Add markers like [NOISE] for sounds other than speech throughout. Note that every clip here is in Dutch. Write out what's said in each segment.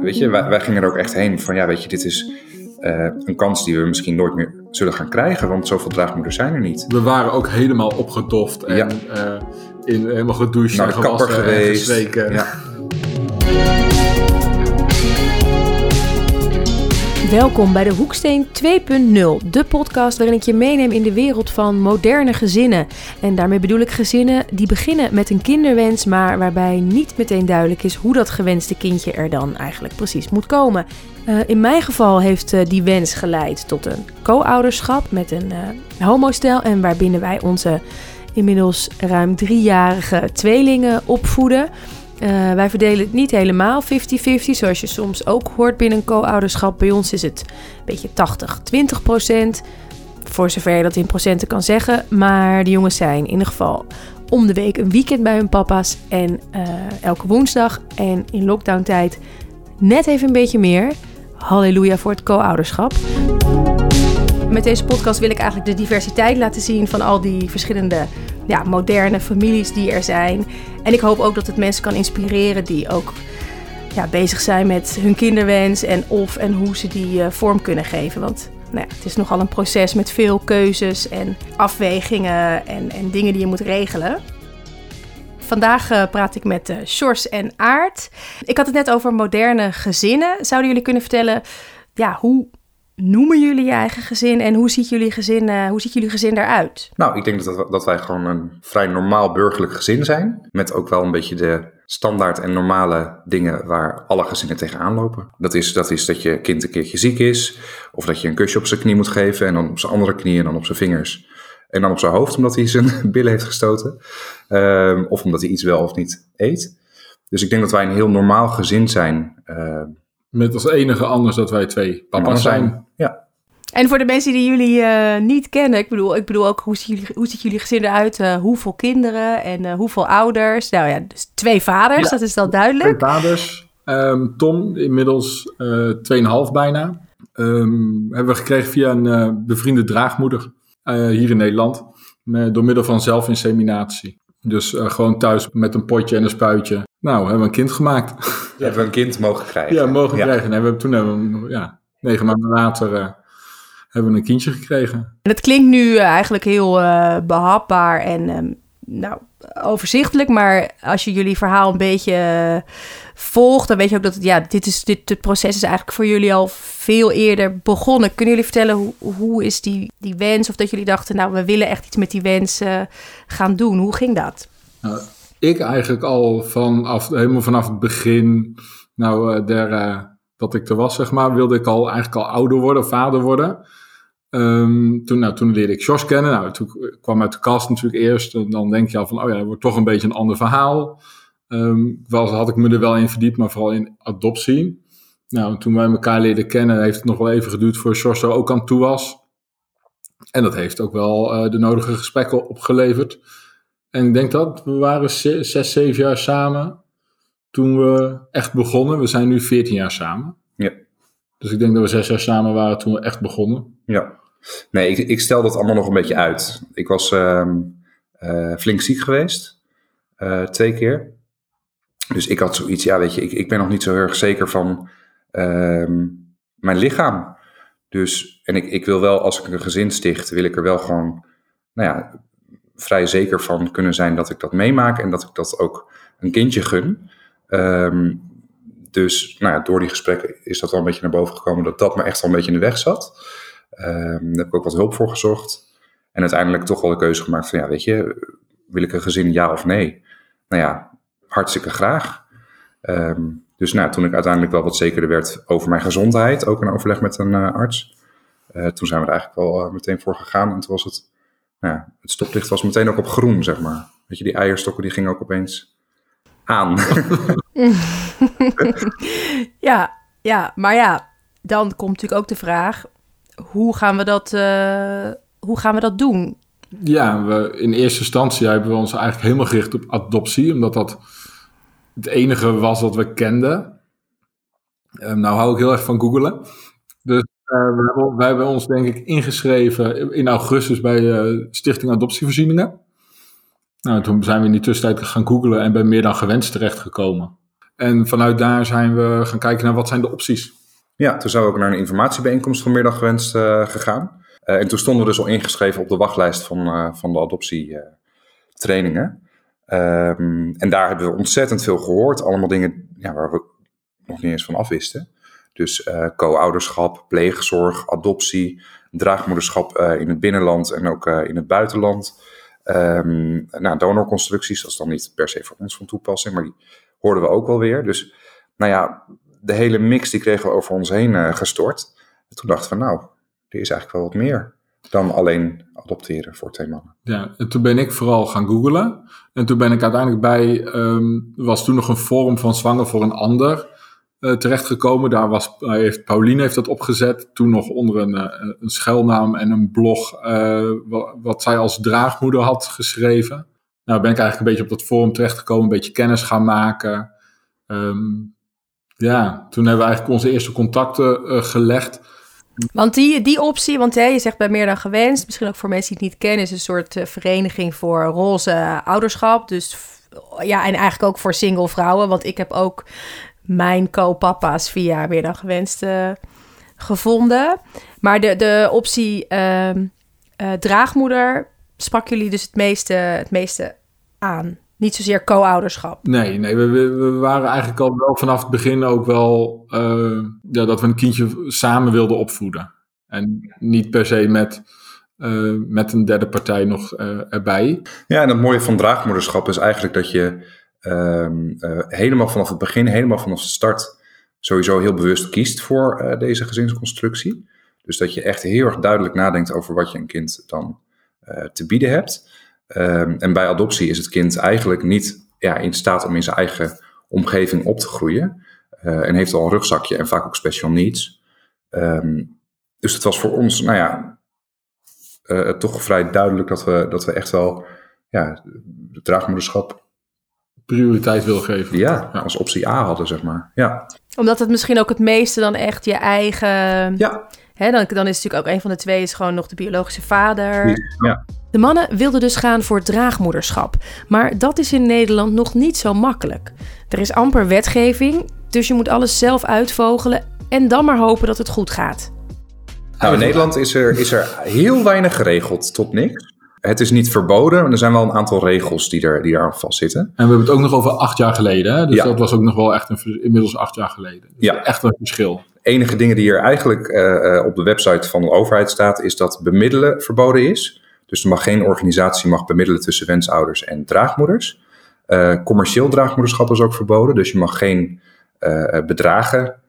Weet je, wij, wij gingen er ook echt heen van ja, weet je, dit is eh, een kans die we misschien nooit meer zullen gaan krijgen, want zoveel draagmoeders zijn er niet. We waren ook helemaal opgedoft en Ja. eh, in, helemaal gedoucht Naar en gewassen en geweest. Ja. Welkom bij de Hoeksteen 2.0, de podcast waarin ik je meeneem in de wereld van moderne gezinnen. En daarmee bedoel ik gezinnen die beginnen met een kinderwens, maar waarbij niet meteen duidelijk is hoe dat gewenste kindje er dan eigenlijk precies moet komen. Eh, in mijn geval heeft eh, die wens geleid tot een co-ouderschap met een eh homostel en waarbinnen wij onze inmiddels ruim driejarige tweelingen opvoeden. Eh, wij verdelen het niet helemaal 50-50, zoals je soms ook hoort binnen een co-ouderschap. Bij ons is het een beetje 80-20 procent, voor zover je dat in procenten kan zeggen. Maar de jongens zijn in ieder geval om de week een weekend bij hun papa's en eh, elke woensdag. En in lockdown-tijd net even een beetje meer. Halleluja voor het co-ouderschap. Met deze podcast wil ik eigenlijk de diversiteit laten zien van al die verschillende ja, moderne families die er zijn. En ik hoop ook dat het mensen kan inspireren die ook ja, bezig zijn met hun kinderwens en of en hoe ze die eh, vorm kunnen geven. Want nou ja, het is nogal een proces met veel keuzes en afwegingen en, en dingen die je moet regelen. Vandaag eh, praat ik met Sjors en Aart. Ik had het net over moderne gezinnen. Zouden jullie kunnen vertellen, ja, hoe noemen jullie je eigen gezin en hoe ziet jullie gezin, eh, hoe ziet jullie gezin eruit? Nou, ik denk dat, dat- dat wij gewoon een vrij normaal burgerlijk gezin zijn. Met ook wel een beetje de standaard en normale dingen waar alle gezinnen tegenaan lopen. Dat is, dat is dat je kind een keertje ziek is. Of dat je een kusje op zijn knie moet geven. En dan op zijn andere knie en dan op zijn vingers. En dan op zijn hoofd omdat hij zijn [LAUGHS] billen heeft gestoten. Ehm, of omdat hij iets wel of niet eet. Dus ik denk dat wij een heel normaal gezin zijn. ehm, Met als enige anders dat wij twee papa's zijn. Ja. En voor de mensen die jullie eh, niet kennen, ik bedoel, ik bedoel ook hoe ziet jullie, hoe ziet jullie gezin eruit? Eh, hoeveel kinderen en eh, hoeveel ouders? Nou ja, dus twee vaders, Ja. dat is al Twee duidelijk. vaders. Ehm, Tom, inmiddels eh 2,5 bijna. Ehm, hebben we gekregen via een eh, bevriende draagmoeder eh, hier in Nederland. Met, door middel van zelfinseminatie. Dus eh, gewoon thuis met een potje en een spuitje. Nou, hebben we een kind gemaakt. [LAUGHS] Hebben we een kind mogen krijgen. ja, mogen Ja. krijgen. En we hebben, toen hebben we, hem, ja, negen maanden later eh, hebben we een kindje gekregen. En het klinkt nu eh, eigenlijk heel eh, behapbaar en ehm, nou, overzichtelijk, maar als je jullie verhaal een beetje eh, volgt, dan weet je ook dat ja, dit, is, dit het proces is eigenlijk voor jullie al veel eerder begonnen. Kunnen jullie vertellen hoe, hoe is die, die wens of dat jullie dachten, nou, we willen echt iets met die wens eh, gaan doen? Hoe ging dat? Nou, ik eigenlijk al vanaf, helemaal vanaf het begin, nou, eh, eh, dat ik er was, zeg maar, wilde ik al eigenlijk al ouder worden, vader worden. Ehm, toen, nou, toen leerde ik Jos kennen. Nou, toen kwam uit de kast natuurlijk eerst. En dan denk je al van, oh ja, dat wordt toch een beetje een ander verhaal. Ehm, wel had ik me er wel in verdiept, maar vooral in adoptie. Nou, toen wij elkaar leerden kennen, heeft het nog wel even geduurd voor er ook aan toe was. En dat heeft ook wel eh, de nodige gesprekken opgeleverd. En ik denk dat we waren ze- zes, zeven jaar samen toen we echt begonnen. We zijn nu 14 jaar samen. Ja. Dus ik denk dat we zes jaar samen waren toen we echt begonnen. Ja. Nee, ik, ik stel dat allemaal nog een beetje uit. Ik was ehm, eh, flink ziek geweest. eh, twee keer. Dus ik had zoiets, ja weet je, ik, ik ben nog niet zo erg zeker van ehm, mijn lichaam. Dus, en ik, ik wil wel, als ik een gezin sticht, wil ik er wel gewoon, nou ja, vrij zeker van kunnen zijn dat ik dat meemaak. En dat ik dat ook een kindje gun. Ehm, dus nou ja, door die gesprekken is dat wel een beetje naar boven gekomen dat dat me echt wel een beetje in de weg zat. Ehm, daar heb ik ook wat hulp voor gezocht. En uiteindelijk toch wel de keuze gemaakt van, ja, weet je, wil ik een gezin ja of nee? Nou ja, hartstikke graag. Ehm, dus nou, toen ik uiteindelijk wel wat zekerder werd over mijn gezondheid, ook een overleg met een eh, arts, eh, toen zijn we er eigenlijk wel eh, meteen voor gegaan. En toen was het, nou het stoplicht was meteen ook op groen, zeg maar. Weet je, die eierstokken die gingen ook opeens aan. [LAUGHS] Ja, ja, maar ja, dan komt natuurlijk ook de vraag: hoe gaan we dat, hoe gaan we dat doen? Ja, we, in eerste instantie hebben we ons eigenlijk helemaal gericht op adoptie, omdat dat het enige was wat we kenden. Ehm, nou hou ik heel erg van googelen. Dus eh, we hebben, hebben ons denk ik ingeschreven in augustus bij eh, Stichting Adoptievoorzieningen. Nou, toen zijn we in die tussentijd gaan googelen en bij meer dan gewenst terechtgekomen. En vanuit daar zijn we gaan kijken naar wat zijn de opties. Ja, toen zijn we ook naar een informatiebijeenkomst van Middag Gewenst uh, gegaan. Uh, en toen stonden we dus al ingeschreven op de wachtlijst van, uh, van de adoptietrainingen. Um, en daar hebben we ontzettend veel gehoord. Allemaal dingen ja, waar we nog niet eens van afwisten. Dus co-ouderschap, pleegzorg, adoptie, draagmoederschap in het binnenland en ook in het buitenland. Um, nou, donorconstructies, dat is dan niet per se voor ons van toepassing, maar die hoorden we ook wel weer. Dus nou ja, de hele mix die kregen we over ons heen uh, gestort. En toen dachten we, nou, er is eigenlijk wel wat meer dan alleen adopteren voor twee mannen. Ja, en toen ben ik vooral gaan googlen. En toen ben ik uiteindelijk bij, um, was toen nog een forum van Zwanger voor een Ander uh, terechtgekomen. Daar was, heeft, Pauline heeft dat opgezet, toen nog onder een, uh, een schuilnaam en een blog wat, wat, zij als draagmoeder had geschreven. Nou ben ik eigenlijk een beetje op dat forum terechtgekomen, een beetje kennis gaan maken. Um, ja, toen hebben we eigenlijk onze eerste contacten gelegd. Want die, die optie, want hè, je zegt bij meer dan gewenst, misschien ook voor mensen die het niet kennen, is een soort vereniging voor roze ouderschap. Dus ja, en eigenlijk ook voor single vrouwen. Want ik heb ook mijn co-papa's via meer dan gewenst uh, gevonden. Maar de, de optie uh, uh, draagmoeder sprak jullie dus het meeste, het meeste aan. Niet zozeer co-ouderschap. Nee, nee we, we, waren eigenlijk al wel vanaf het begin ook wel uh, ja, dat we een kindje samen wilden opvoeden. En niet per se met, uh, met een derde partij nog uh, erbij. Ja, en het mooie van draagmoederschap is eigenlijk dat je uh, helemaal vanaf het begin, helemaal vanaf de start, sowieso heel bewust kiest voor uh, deze gezinsconstructie. Dus dat je echt heel erg duidelijk nadenkt over wat je een kind dan uh, te bieden hebt. Um, en bij adoptie is het kind eigenlijk niet ja, in staat om in zijn eigen omgeving op te groeien. en heeft al een rugzakje en vaak ook special needs. Um, dus het was voor ons, nou ja, toch vrij duidelijk dat we, dat we echt wel ja, de draagmoederschap prioriteit wil geven. Ja, als optie A hadden, zeg maar. Ja. Omdat het misschien ook het meeste dan echt je eigen... Ja. Hè, dan, dan is het natuurlijk ook een van de twee is gewoon nog de biologische vader. Ja. De mannen wilden dus gaan voor draagmoederschap. Maar dat is in Nederland nog niet zo makkelijk. Er is amper wetgeving, dus je moet alles zelf uitvogelen... en dan maar hopen dat het goed gaat. Nou, in Nederland is er, is er heel weinig geregeld, tot niks. Het is niet verboden, maar er zijn wel een aantal regels die er, die er aan vastzitten. En we hebben het ook nog over acht jaar geleden. Hè? Dus ja. dat was ook nog wel echt een, inmiddels acht jaar geleden. Dus ja. Echt een verschil. Enige dingen die er eigenlijk uh, op de website van de overheid staat, is dat bemiddelen verboden is. Dus er mag geen organisatie mag bemiddelen tussen wensouders en draagmoeders. Uh, commercieel draagmoederschap is ook verboden. Dus je mag geen bedragen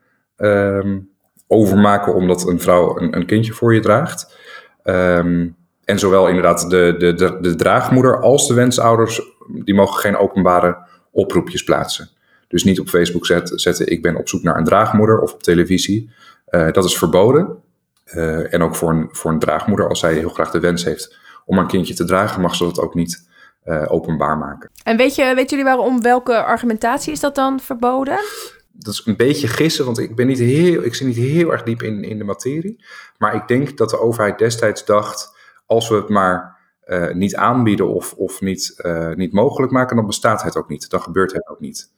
overmaken omdat een vrouw een, een kindje voor je draagt. Um, en zowel inderdaad de, de, de, de draagmoeder als de wensouders, die mogen geen openbare oproepjes plaatsen. Dus niet op Facebook zet, zetten, ik ben op zoek naar een draagmoeder of op televisie. Uh, dat is verboden. Uh, en ook voor een, voor een draagmoeder, als zij heel graag de wens heeft om een kindje te dragen, mag ze dat ook niet uh, openbaar maken. En weet je, weten jullie waarom, welke argumentatie is dat dan verboden? Dat is een beetje gissen, want ik, ben niet heel, ik zit niet heel erg diep in, in de materie. Maar ik denk dat de overheid destijds dacht als we het maar niet aanbieden of, of niet, niet mogelijk maken, dan bestaat het ook niet. Dan gebeurt het ook niet.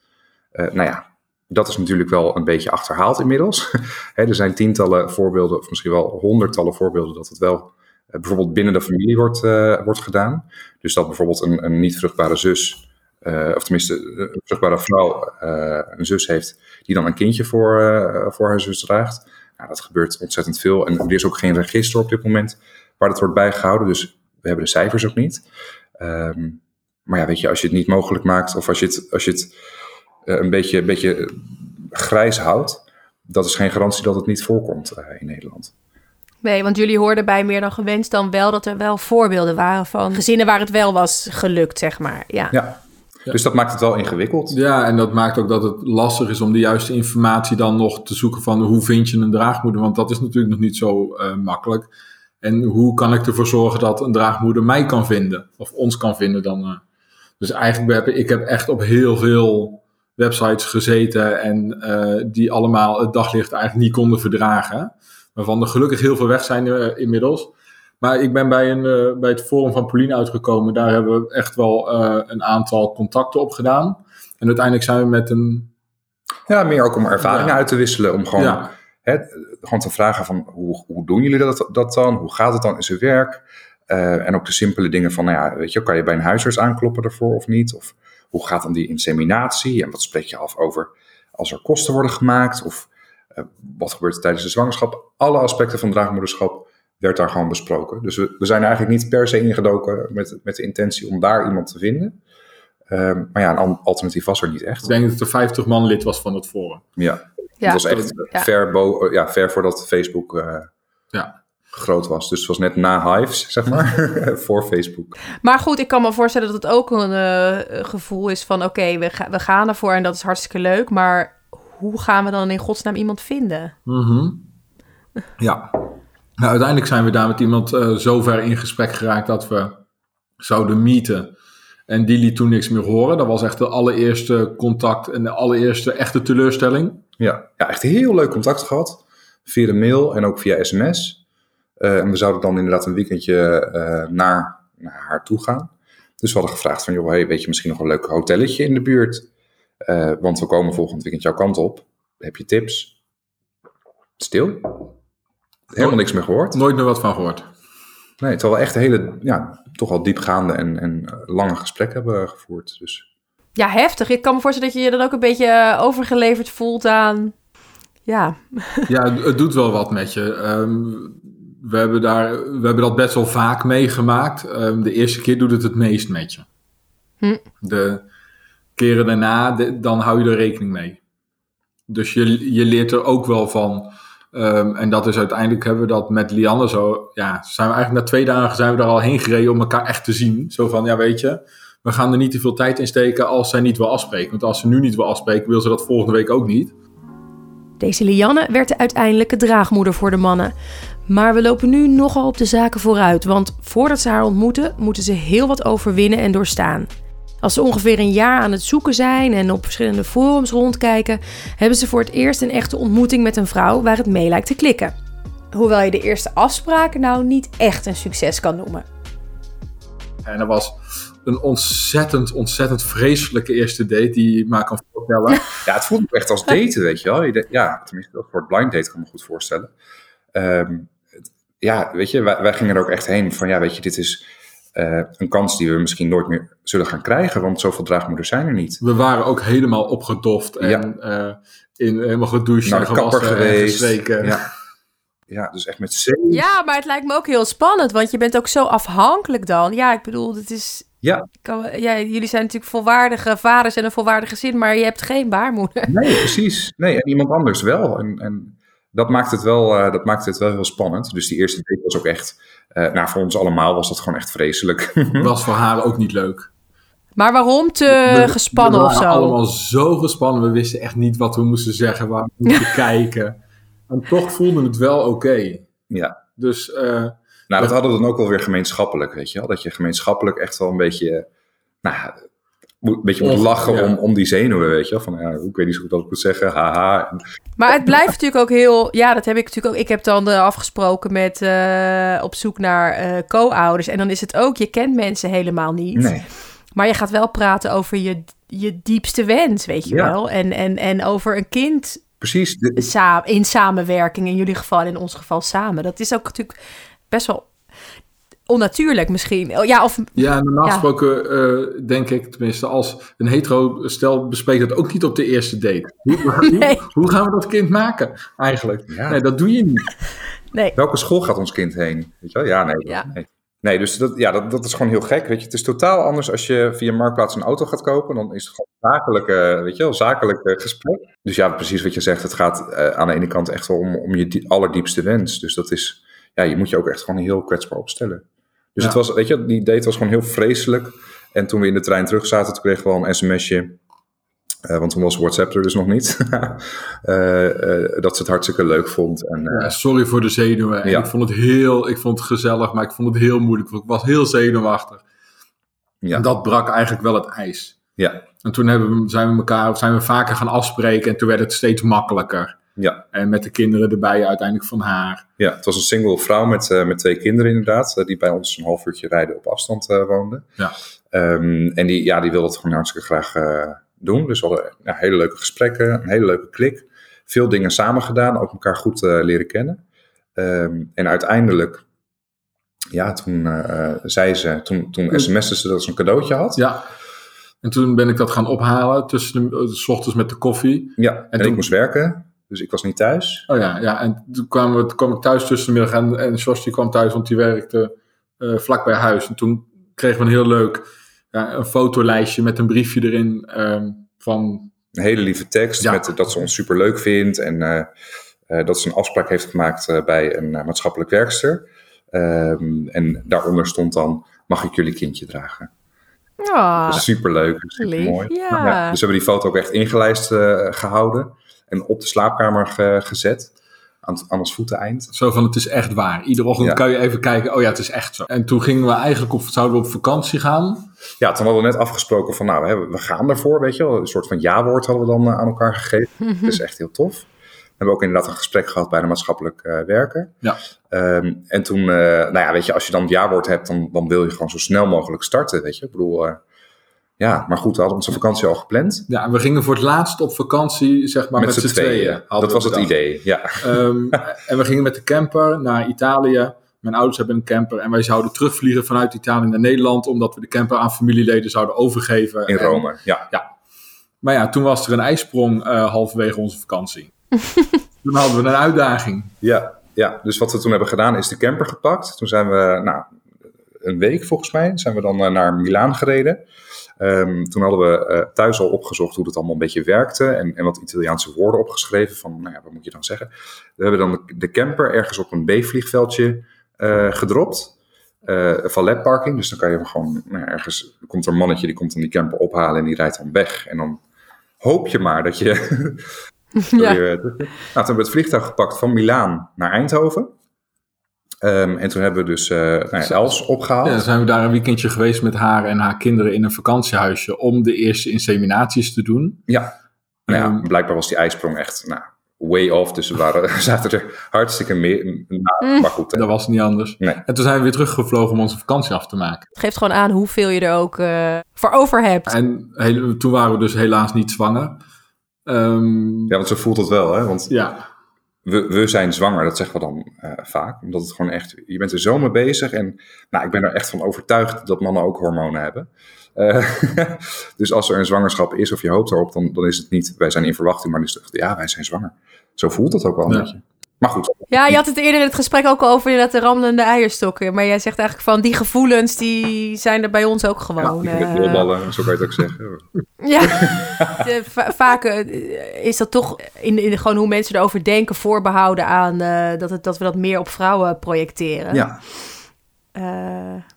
Uh, nou ja, dat is natuurlijk wel een beetje achterhaald inmiddels. [LAUGHS] Er zijn tientallen voorbeelden, of misschien wel honderdtallen voorbeelden, dat het wel bijvoorbeeld binnen de familie wordt, wordt gedaan. Dus dat bijvoorbeeld een, een niet vruchtbare zus, of tenminste een vruchtbare vrouw, een zus heeft, die dan een kindje voor, voor haar zus draagt. Nou, dat gebeurt ontzettend veel. En er is ook geen register op dit moment waar dat wordt bijgehouden. Dus we hebben de cijfers ook niet. Um, maar ja, weet je, als je het niet mogelijk maakt of als je het, als je het een, beetje, een beetje grijs houdt, dat is geen garantie dat het niet voorkomt uh, in Nederland. Nee, want jullie hoorden bij meer dan gewenst dan wel dat er wel voorbeelden waren van gezinnen waar het wel was gelukt, zeg maar. Ja. ja. Ja. Dus dat maakt het wel ingewikkeld. Ja, en dat maakt ook dat het lastig is om de juiste informatie dan nog te zoeken van hoe vind je een draagmoeder. Want dat is natuurlijk nog niet zo uh, makkelijk. En hoe kan ik ervoor zorgen dat een draagmoeder mij kan vinden? Of ons kan vinden dan. Uh. Dus eigenlijk heb ik heb echt op heel veel websites gezeten en uh, die allemaal het daglicht eigenlijk niet konden verdragen. Waarvan er gelukkig heel veel weg zijn uh, inmiddels. Maar ik ben bij, een, bij het forum van Pauline uitgekomen. Daar hebben we echt wel een aantal contacten op gedaan. En uiteindelijk zijn we met een Ja, meer ook om ervaringen Ja. uit te wisselen. Om gewoon, Ja. hè, gewoon te vragen van hoe, hoe doen jullie dat, dat dan? Hoe gaat het dan in zijn werk? Eh, en ook de simpele dingen van, nou ja, weet je, kan je bij een huisarts aankloppen daarvoor of niet? Of hoe gaat dan die inseminatie? En wat spreek je af over als er kosten worden gemaakt? Of eh, wat gebeurt er tijdens de zwangerschap? Alle aspecten van draagmoederschap werd daar gewoon besproken. Dus we, we zijn eigenlijk niet per se ingedoken met, met de intentie om daar iemand te vinden. Ehm, maar ja, een alternatief was er niet echt. Ik denk dat er 50 man lid was van het forum. Ja, Ja. het was echt Ja. ver, bo- ja, ver voordat Facebook eh, Ja. Groot was. Dus het was net na Hives, zeg maar, [LAUGHS] [LAUGHS] voor Facebook. Maar goed, ik kan me voorstellen dat het ook een eh, gevoel is van... oké, we, ga- we gaan ervoor en dat is hartstikke leuk... maar hoe gaan we dan in godsnaam iemand vinden? Mhm. Ja. Nou, uiteindelijk zijn we daar met iemand eh zo ver in gesprek geraakt dat we zouden meeten. En die liet toen niks meer horen. Dat was echt de allereerste contact en de allereerste echte teleurstelling. Ja, ja echt heel leuk contact gehad. Via de mail en ook via sms. Eh, en we zouden dan inderdaad een weekendje eh, naar, naar haar toe gaan. Dus we hadden gevraagd van, joh, hey, weet je misschien nog een leuk hotelletje in de buurt? Eh, want we komen volgend weekend jouw kant op. Heb je tips? Stil. Helemaal niks meer gehoord. Nooit meer wat van gehoord. Nee, terwijl we echt hele, ja, toch wel diepgaande en, en lange gesprekken hebben gevoerd. Dus Ja, heftig. Ik kan me voorstellen dat je je dan ook een beetje overgeleverd voelt aan... Ja, Ja, het, het doet wel wat met je. Ehm, we, hebben daar, we hebben dat best wel vaak meegemaakt. Ehm, de eerste keer doet het het meest met je. Hm. De keren daarna, de- dan hou je er rekening mee. Dus je, je leert er ook wel van. Ehm, en dat is uiteindelijk hebben we dat met Lianne zo. Ja, zijn we eigenlijk na twee dagen zijn we er al heen gereden om elkaar echt te zien. Zo van, ja weet je, we gaan er niet te veel tijd in steken als zij niet wil afspreken. Want als ze nu niet wil afspreken, wil ze dat volgende week ook niet. Deze Lianne werd de uiteindelijke draagmoeder voor de mannen. Maar we lopen nu nogal op de zaken vooruit, want voordat ze haar ontmoeten, moeten ze heel wat overwinnen en doorstaan. Als ze ongeveer een jaar aan het zoeken zijn en op verschillende forums rondkijken, hebben ze voor het eerst een echte ontmoeting met een vrouw waar het mee lijkt te klikken. Hoewel je de eerste afspraak nou niet echt een succes kan noemen. En dat was een ontzettend, ontzettend vreselijke eerste date die je maar kan voorstellen. ja, het voelt ook echt als daten, weet je wel. Ja, tenminste, dat voor het blind date kan ik me goed voorstellen. Ehm, het- ja, weet je, wij, wij gingen er ook echt heen van, ja, weet je, dit is eh, een kans die we misschien nooit meer zullen gaan krijgen, want zoveel draagmoeders zijn er niet. We waren ook helemaal opgedoft en Ja. eh, in, helemaal gedoucht Naar en gewassen en geweest. Ja. ja, dus echt met zee. Ja, maar het lijkt me ook heel spannend, want je bent ook zo afhankelijk dan. Ja, ik bedoel, het is. Ja. Kan, ja, jullie zijn natuurlijk volwaardige vaders en een volwaardig gezin, maar je hebt geen baarmoeder. Nee, [LAUGHS] precies. Nee, en iemand anders wel. En, en dat, maakt het wel eh, dat maakt het wel heel spannend. Dus die eerste date was ook echt, eh, nou voor ons allemaal was dat gewoon echt vreselijk. [LAUGHS] Was voor haar ook niet leuk. Maar waarom te We- gespannen we of waren zo? allemaal zo gespannen. We wisten echt niet wat we moesten zeggen, waar we moesten [LAUGHS] kijken. En toch voelde het wel oké. ja. Dus eh, Nou, dat hadden we dan ook wel weer gemeenschappelijk, weet je wel. Dat je gemeenschappelijk echt wel een beetje, nou, een beetje moet lachen ja. om, om die zenuwen, weet je wel. Van, ja, ik weet niet zo goed wat ik moet zeggen, haha. Maar het blijft natuurlijk ook heel. Ja, dat heb ik natuurlijk ook. Ik heb dan eh, afgesproken met eh, op zoek naar eh, co-ouders. En dan is het ook, je kent mensen helemaal niet. Nee, Maar je gaat wel praten over je, je diepste wens, weet je Ja. wel. En, en, en over een kind precies. De- in samenwerking, in jullie geval en in ons geval samen. Dat is ook natuurlijk best wel onnatuurlijk misschien. Oh, Ja, of Ja, normaal gesproken eh, denk ik, tenminste als een hetero stel bespreekt dat ook niet op de eerste date. Hoe, hoe- [LAUGHS] Nee. hoe gaan we dat kind maken eigenlijk? Ja. Nee, dat doe je niet. [LAUGHS] nee. Welke school gaat ons kind heen? Weet je wel? Ja, nee. Ja. nee. Nee, dus dat, ja, dat, dat is gewoon heel gek. Weet je, het is totaal anders als je via Marktplaats een auto gaat kopen. Dan is het gewoon zakelijke, weet je wel, zakelijk eh, gesprek. Dus ja, precies wat je zegt. Het gaat eh, aan de ene kant echt wel om, om je die- allerdiepste wens. Dus dat is, ja, je moet je ook echt gewoon heel kwetsbaar opstellen. Dus Ja. het was, weet je, die date was gewoon heel vreselijk. En toen we in de trein terug zaten, toen kregen we al een sms'je. eh, want toen was WhatsApp er dus nog niet. [LAUGHS] Eh, eh, dat ze het hartstikke leuk vond. En, Ja, sorry voor de zenuwen. Ja. Ik vond het heel, ik vond het gezellig, maar ik vond het heel moeilijk. Ik was heel zenuwachtig. ja, En dat brak eigenlijk wel het ijs. ja, En toen hebben we, zijn we elkaar, zijn we vaker gaan afspreken en toen werd het steeds makkelijker. Ja. En met de kinderen erbij uiteindelijk van haar. Ja, het was een single vrouw met, eh, met twee kinderen inderdaad, eh, die bij ons een half uurtje rijden op afstand eh woonde. Ja. Ehm, en die, ja, die wilde het gewoon hartstikke graag, doen. Dus we hadden ja, hele leuke gesprekken, een hele leuke klik. Veel dingen samen gedaan, ook elkaar goed leren kennen. Ehm, en uiteindelijk, ja, toen uh, zei ze, toen, toen sms'te ze dat ze een cadeautje had. Ja. En toen ben ik dat gaan ophalen tussen de, s ochtends met de koffie. Ja, en, toen, ik moest werken. Dus ik was niet thuis. Oh ja, ja. en toen kwam, we, kwam ik thuis tussen de middag en, en die kwam thuis, want die werkte uh, vlak bij huis. En toen kregen we een heel leuk ja, een fotolijstje met een briefje erin um, van... Een hele lieve tekst met dat ze ons super leuk vindt en uh, uh, dat ze een afspraak heeft gemaakt bij een maatschappelijk werkster. Um, en daaronder stond dan, mag ik jullie kindje dragen? Oh, super leuk, super mooi. Ja. ja. dus we hebben die foto ook echt ingelijst gehouden en op de slaapkamer ge gezet. Aan, aan ons voeteneind. Zo van, het is echt waar. Iedere ochtend kan je even kijken, oh ja, het is echt zo. En toen gingen we eigenlijk op, zouden we op vakantie gaan. Ja, toen hadden we net afgesproken van, nou, we gaan ervoor, weet je wel. Een soort van ja-woord hadden we dan eh, aan elkaar gegeven. Dat is echt heel tof. We hebben ook inderdaad een gesprek gehad bij de maatschappelijk uh, werker. Ja. Um, en toen, uh, nou ja, weet je, als je dan het ja-woord hebt, dan, dan wil je gewoon zo snel mogelijk starten, weet je. Ik bedoel, ja, maar goed, we hadden onze vakantie al gepland. Ja, we gingen voor het laatst op vakantie, zeg maar, met, met z'n tweeën. dat was het idee, ja. Um, [LAUGHS] en we gingen met de camper naar Italië. Mijn ouders hebben een camper en wij zouden terugvliegen vanuit Italië naar Nederland, omdat we de camper aan familieleden zouden overgeven. In Rome, ja. ja. Maar ja, toen was er een ijsprong uh, halverwege onze vakantie. [LAUGHS] toen hadden we een uitdaging. Ja, ja, dus wat we toen hebben gedaan is de camper gepakt. Toen zijn we, nou, een week volgens mij, zijn we dan uh, naar Milaan gereden. Um, toen hadden we uh, thuis al opgezocht hoe het allemaal een beetje werkte en, en wat Italiaanse woorden opgeschreven van, nou ja, wat moet je dan zeggen? We hebben dan de, camper ergens op een B-vliegveldje uh, gedropt. Uh, valet parking, dus dan kan je hem gewoon nou, ergens, komt er een mannetje die komt dan die camper ophalen en die rijdt dan weg. En dan hoop je maar dat je [LAUGHS] ja. nou, toen hebben we het vliegtuig gepakt van Milaan naar Eindhoven. Um, en toen hebben we dus uh, nou Els opgehaald. Ja, zijn we daar een weekendje geweest met haar en haar kinderen in een vakantiehuisje om de eerste inseminaties te doen. Ja, nou ja um, blijkbaar was die ijsprong echt nou, way off. Dus we waren, [LAUGHS] zaten er hartstikke meer. Nou, maar goed. Dat was niet anders. Nee. En toen zijn we weer teruggevlogen om onze vakantie af te maken. Het geeft gewoon aan hoeveel je er ook uh, voor over hebt. En heel, toen waren we dus helaas niet zwanger. Um, ja, want zo voelt het wel, hè? Want ja we, we zijn zwanger, dat zeggen we dan uh, vaak. Omdat het gewoon echt, je bent er zo mee bezig. En nou, ik ben er echt van overtuigd dat mannen ook hormonen hebben. Uh, [LAUGHS] dus als er een zwangerschap is of je hoopt erop, dan, dan is het niet, wij zijn in verwachting, maar dus ja, wij zijn zwanger. Zo voelt het ook wel een ja. beetje. Maar goed. Ja, je had het eerder in het gesprek ook al over dat de rammelende eierstokken. Maar jij zegt eigenlijk van die gevoelens, die zijn er bij ons ook gewoon. Ja, uh... ballen, zo kan je het ook zeggen. [LAUGHS] ja, de, vaak uh, is dat toch in, in gewoon hoe mensen erover denken voorbehouden aan uh, dat, het, dat we dat meer op vrouwen projecteren. Ja.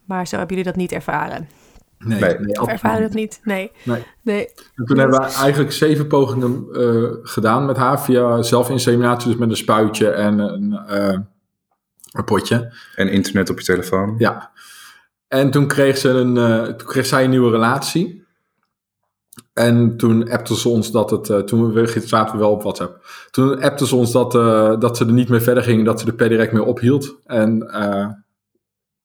maar zo hebben jullie dat niet ervaren. Nee, nee, nee of ervaren dat niet? Nee. nee. nee. En toen hebben we eigenlijk zeven pogingen uh, gedaan met haar via zelfinseminatie, dus met een spuitje en een, uh, een potje. En internet op je telefoon. Ja. En toen kreeg, ze een, uh, toen kreeg zij een nieuwe relatie. En toen appte ze ons dat het, toen we zaten we wel op WhatsApp. Toen appte ze ons dat, dat ze er niet meer verder ging, dat ze er per direct mee ophield. En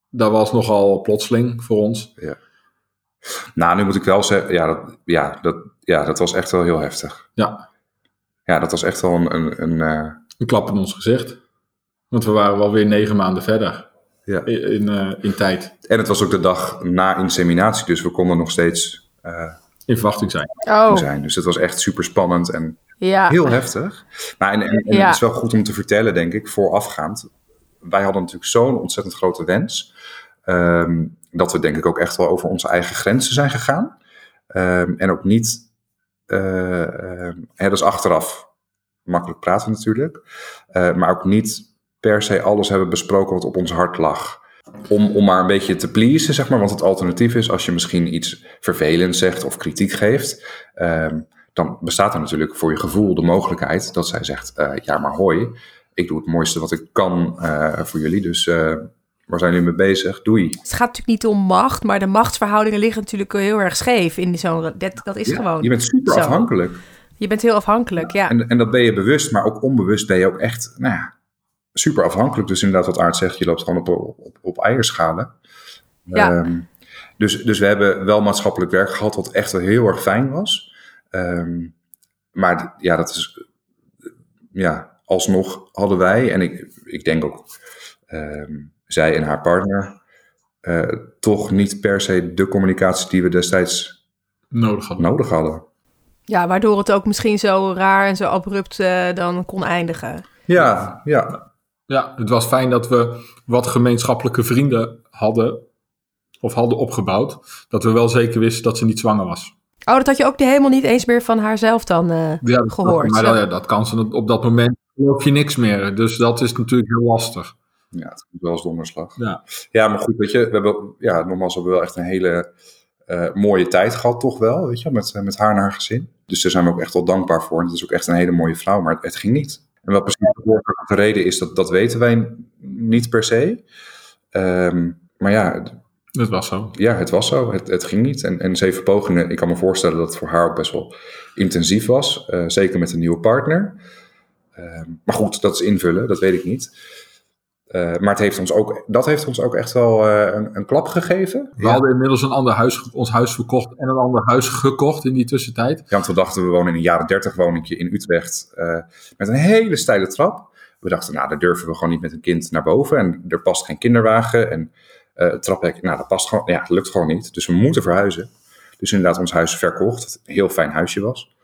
dat was nogal plotseling voor ons. Ja. Nou, nu moet ik wel zeggen, ja, dat, ja, dat, ja, dat was echt wel heel heftig. Ja. Ja, dat was echt wel een... Een, een, uh... een klap in ons gezicht. Want we waren wel weer negen maanden verder ja. in, in, uh, in tijd. En het was ook de dag na inseminatie, dus we konden nog steeds... Uh, in verwachting zijn. Oh. zijn. Dus het was echt super spannend en ja. heel heftig. Maar en, en, en ja. het is wel goed om te vertellen, denk ik, voorafgaand. Wij hadden natuurlijk zo'n ontzettend grote wens. Um, dat we denk ik ook echt wel over onze eigen grenzen zijn gegaan. Um, en ook niet, uh, dat is achteraf makkelijk praten natuurlijk, uh, maar ook niet per se alles hebben besproken wat op ons hart lag. Om, om maar een beetje te pleasen, zeg maar. Want het alternatief is als je misschien iets vervelends zegt of kritiek geeft. Um, dan bestaat er natuurlijk voor je gevoel de mogelijkheid dat zij zegt: uh, Ja, maar hoi, ik doe het mooiste wat ik kan uh, voor jullie. Dus Waar zijn jullie mee bezig? Doei. Het gaat natuurlijk niet om macht, maar de machtsverhoudingen liggen natuurlijk heel erg scheef in zo'n. Dat, dat is ja, gewoon. Je bent super zo. afhankelijk. Je bent heel afhankelijk, ja. En, en dat ben je bewust, maar ook onbewust ben je ook echt, nou ja, super afhankelijk. Dus inderdaad, wat Aard zegt, je loopt gewoon op, op, op eierschalen. Ja. Um, dus, dus we hebben wel maatschappelijk werk gehad, wat echt wel heel erg fijn was. Ehm, maar ja, dat is, ja, alsnog hadden wij, en ik, ik denk ook ehm, zij en haar partner, eh, toch niet per se de communicatie die we destijds Nodig hadden. nodig hadden. Ja, waardoor het ook misschien zo raar en zo abrupt eh, dan kon eindigen. Ja, ja, Ja, het was fijn dat we wat gemeenschappelijke vrienden hadden, of hadden opgebouwd, dat we wel zeker wisten dat ze niet zwanger was. Oh, dat had je ook helemaal niet eens meer van haarzelf dan eh, Ja, dat- gehoord. Maar dat, ja, dat kan ze op dat moment geloof je niks meer. Dus dat is natuurlijk heel lastig. Ja, het komt wel als donderslag. Ja. Ja, maar goed, weet je, we hebben, ja, nogmaals, we hebben wel echt een hele eh, mooie tijd gehad, toch wel, weet je, met, eh, met haar en haar gezin. Dus daar zijn we ook echt wel dankbaar voor. En het is ook echt een hele mooie vrouw, maar het, het ging niet. En wat precies de reden is, dat, dat weten wij niet per se. Ehm, maar ja, het- was zo. ja, het was zo. Het, het ging niet. En, en zeven pogingen, ik kan me voorstellen dat het voor haar ook best wel intensief was. eh, zeker met een nieuwe partner. Ehm, maar goed, dat is invullen, dat weet ik niet. Eh, maar het heeft ons ook, dat heeft ons ook echt wel eh, een, een klap gegeven. We hadden inmiddels een ander huis, ons huis verkocht en een ander huis gekocht in die tussentijd. Ja, want we dachten, we wonen in een jaren 30 woningje in Utrecht eh, met een hele steile trap. We dachten, nou, daar durven we gewoon niet met een kind naar boven. En er past geen kinderwagen. En het traphek, nou, dat past gewoon, ja, dat lukt gewoon niet. Dus we moeten verhuizen. Dus inderdaad ons huis verkocht, wat een heel fijn huisje was.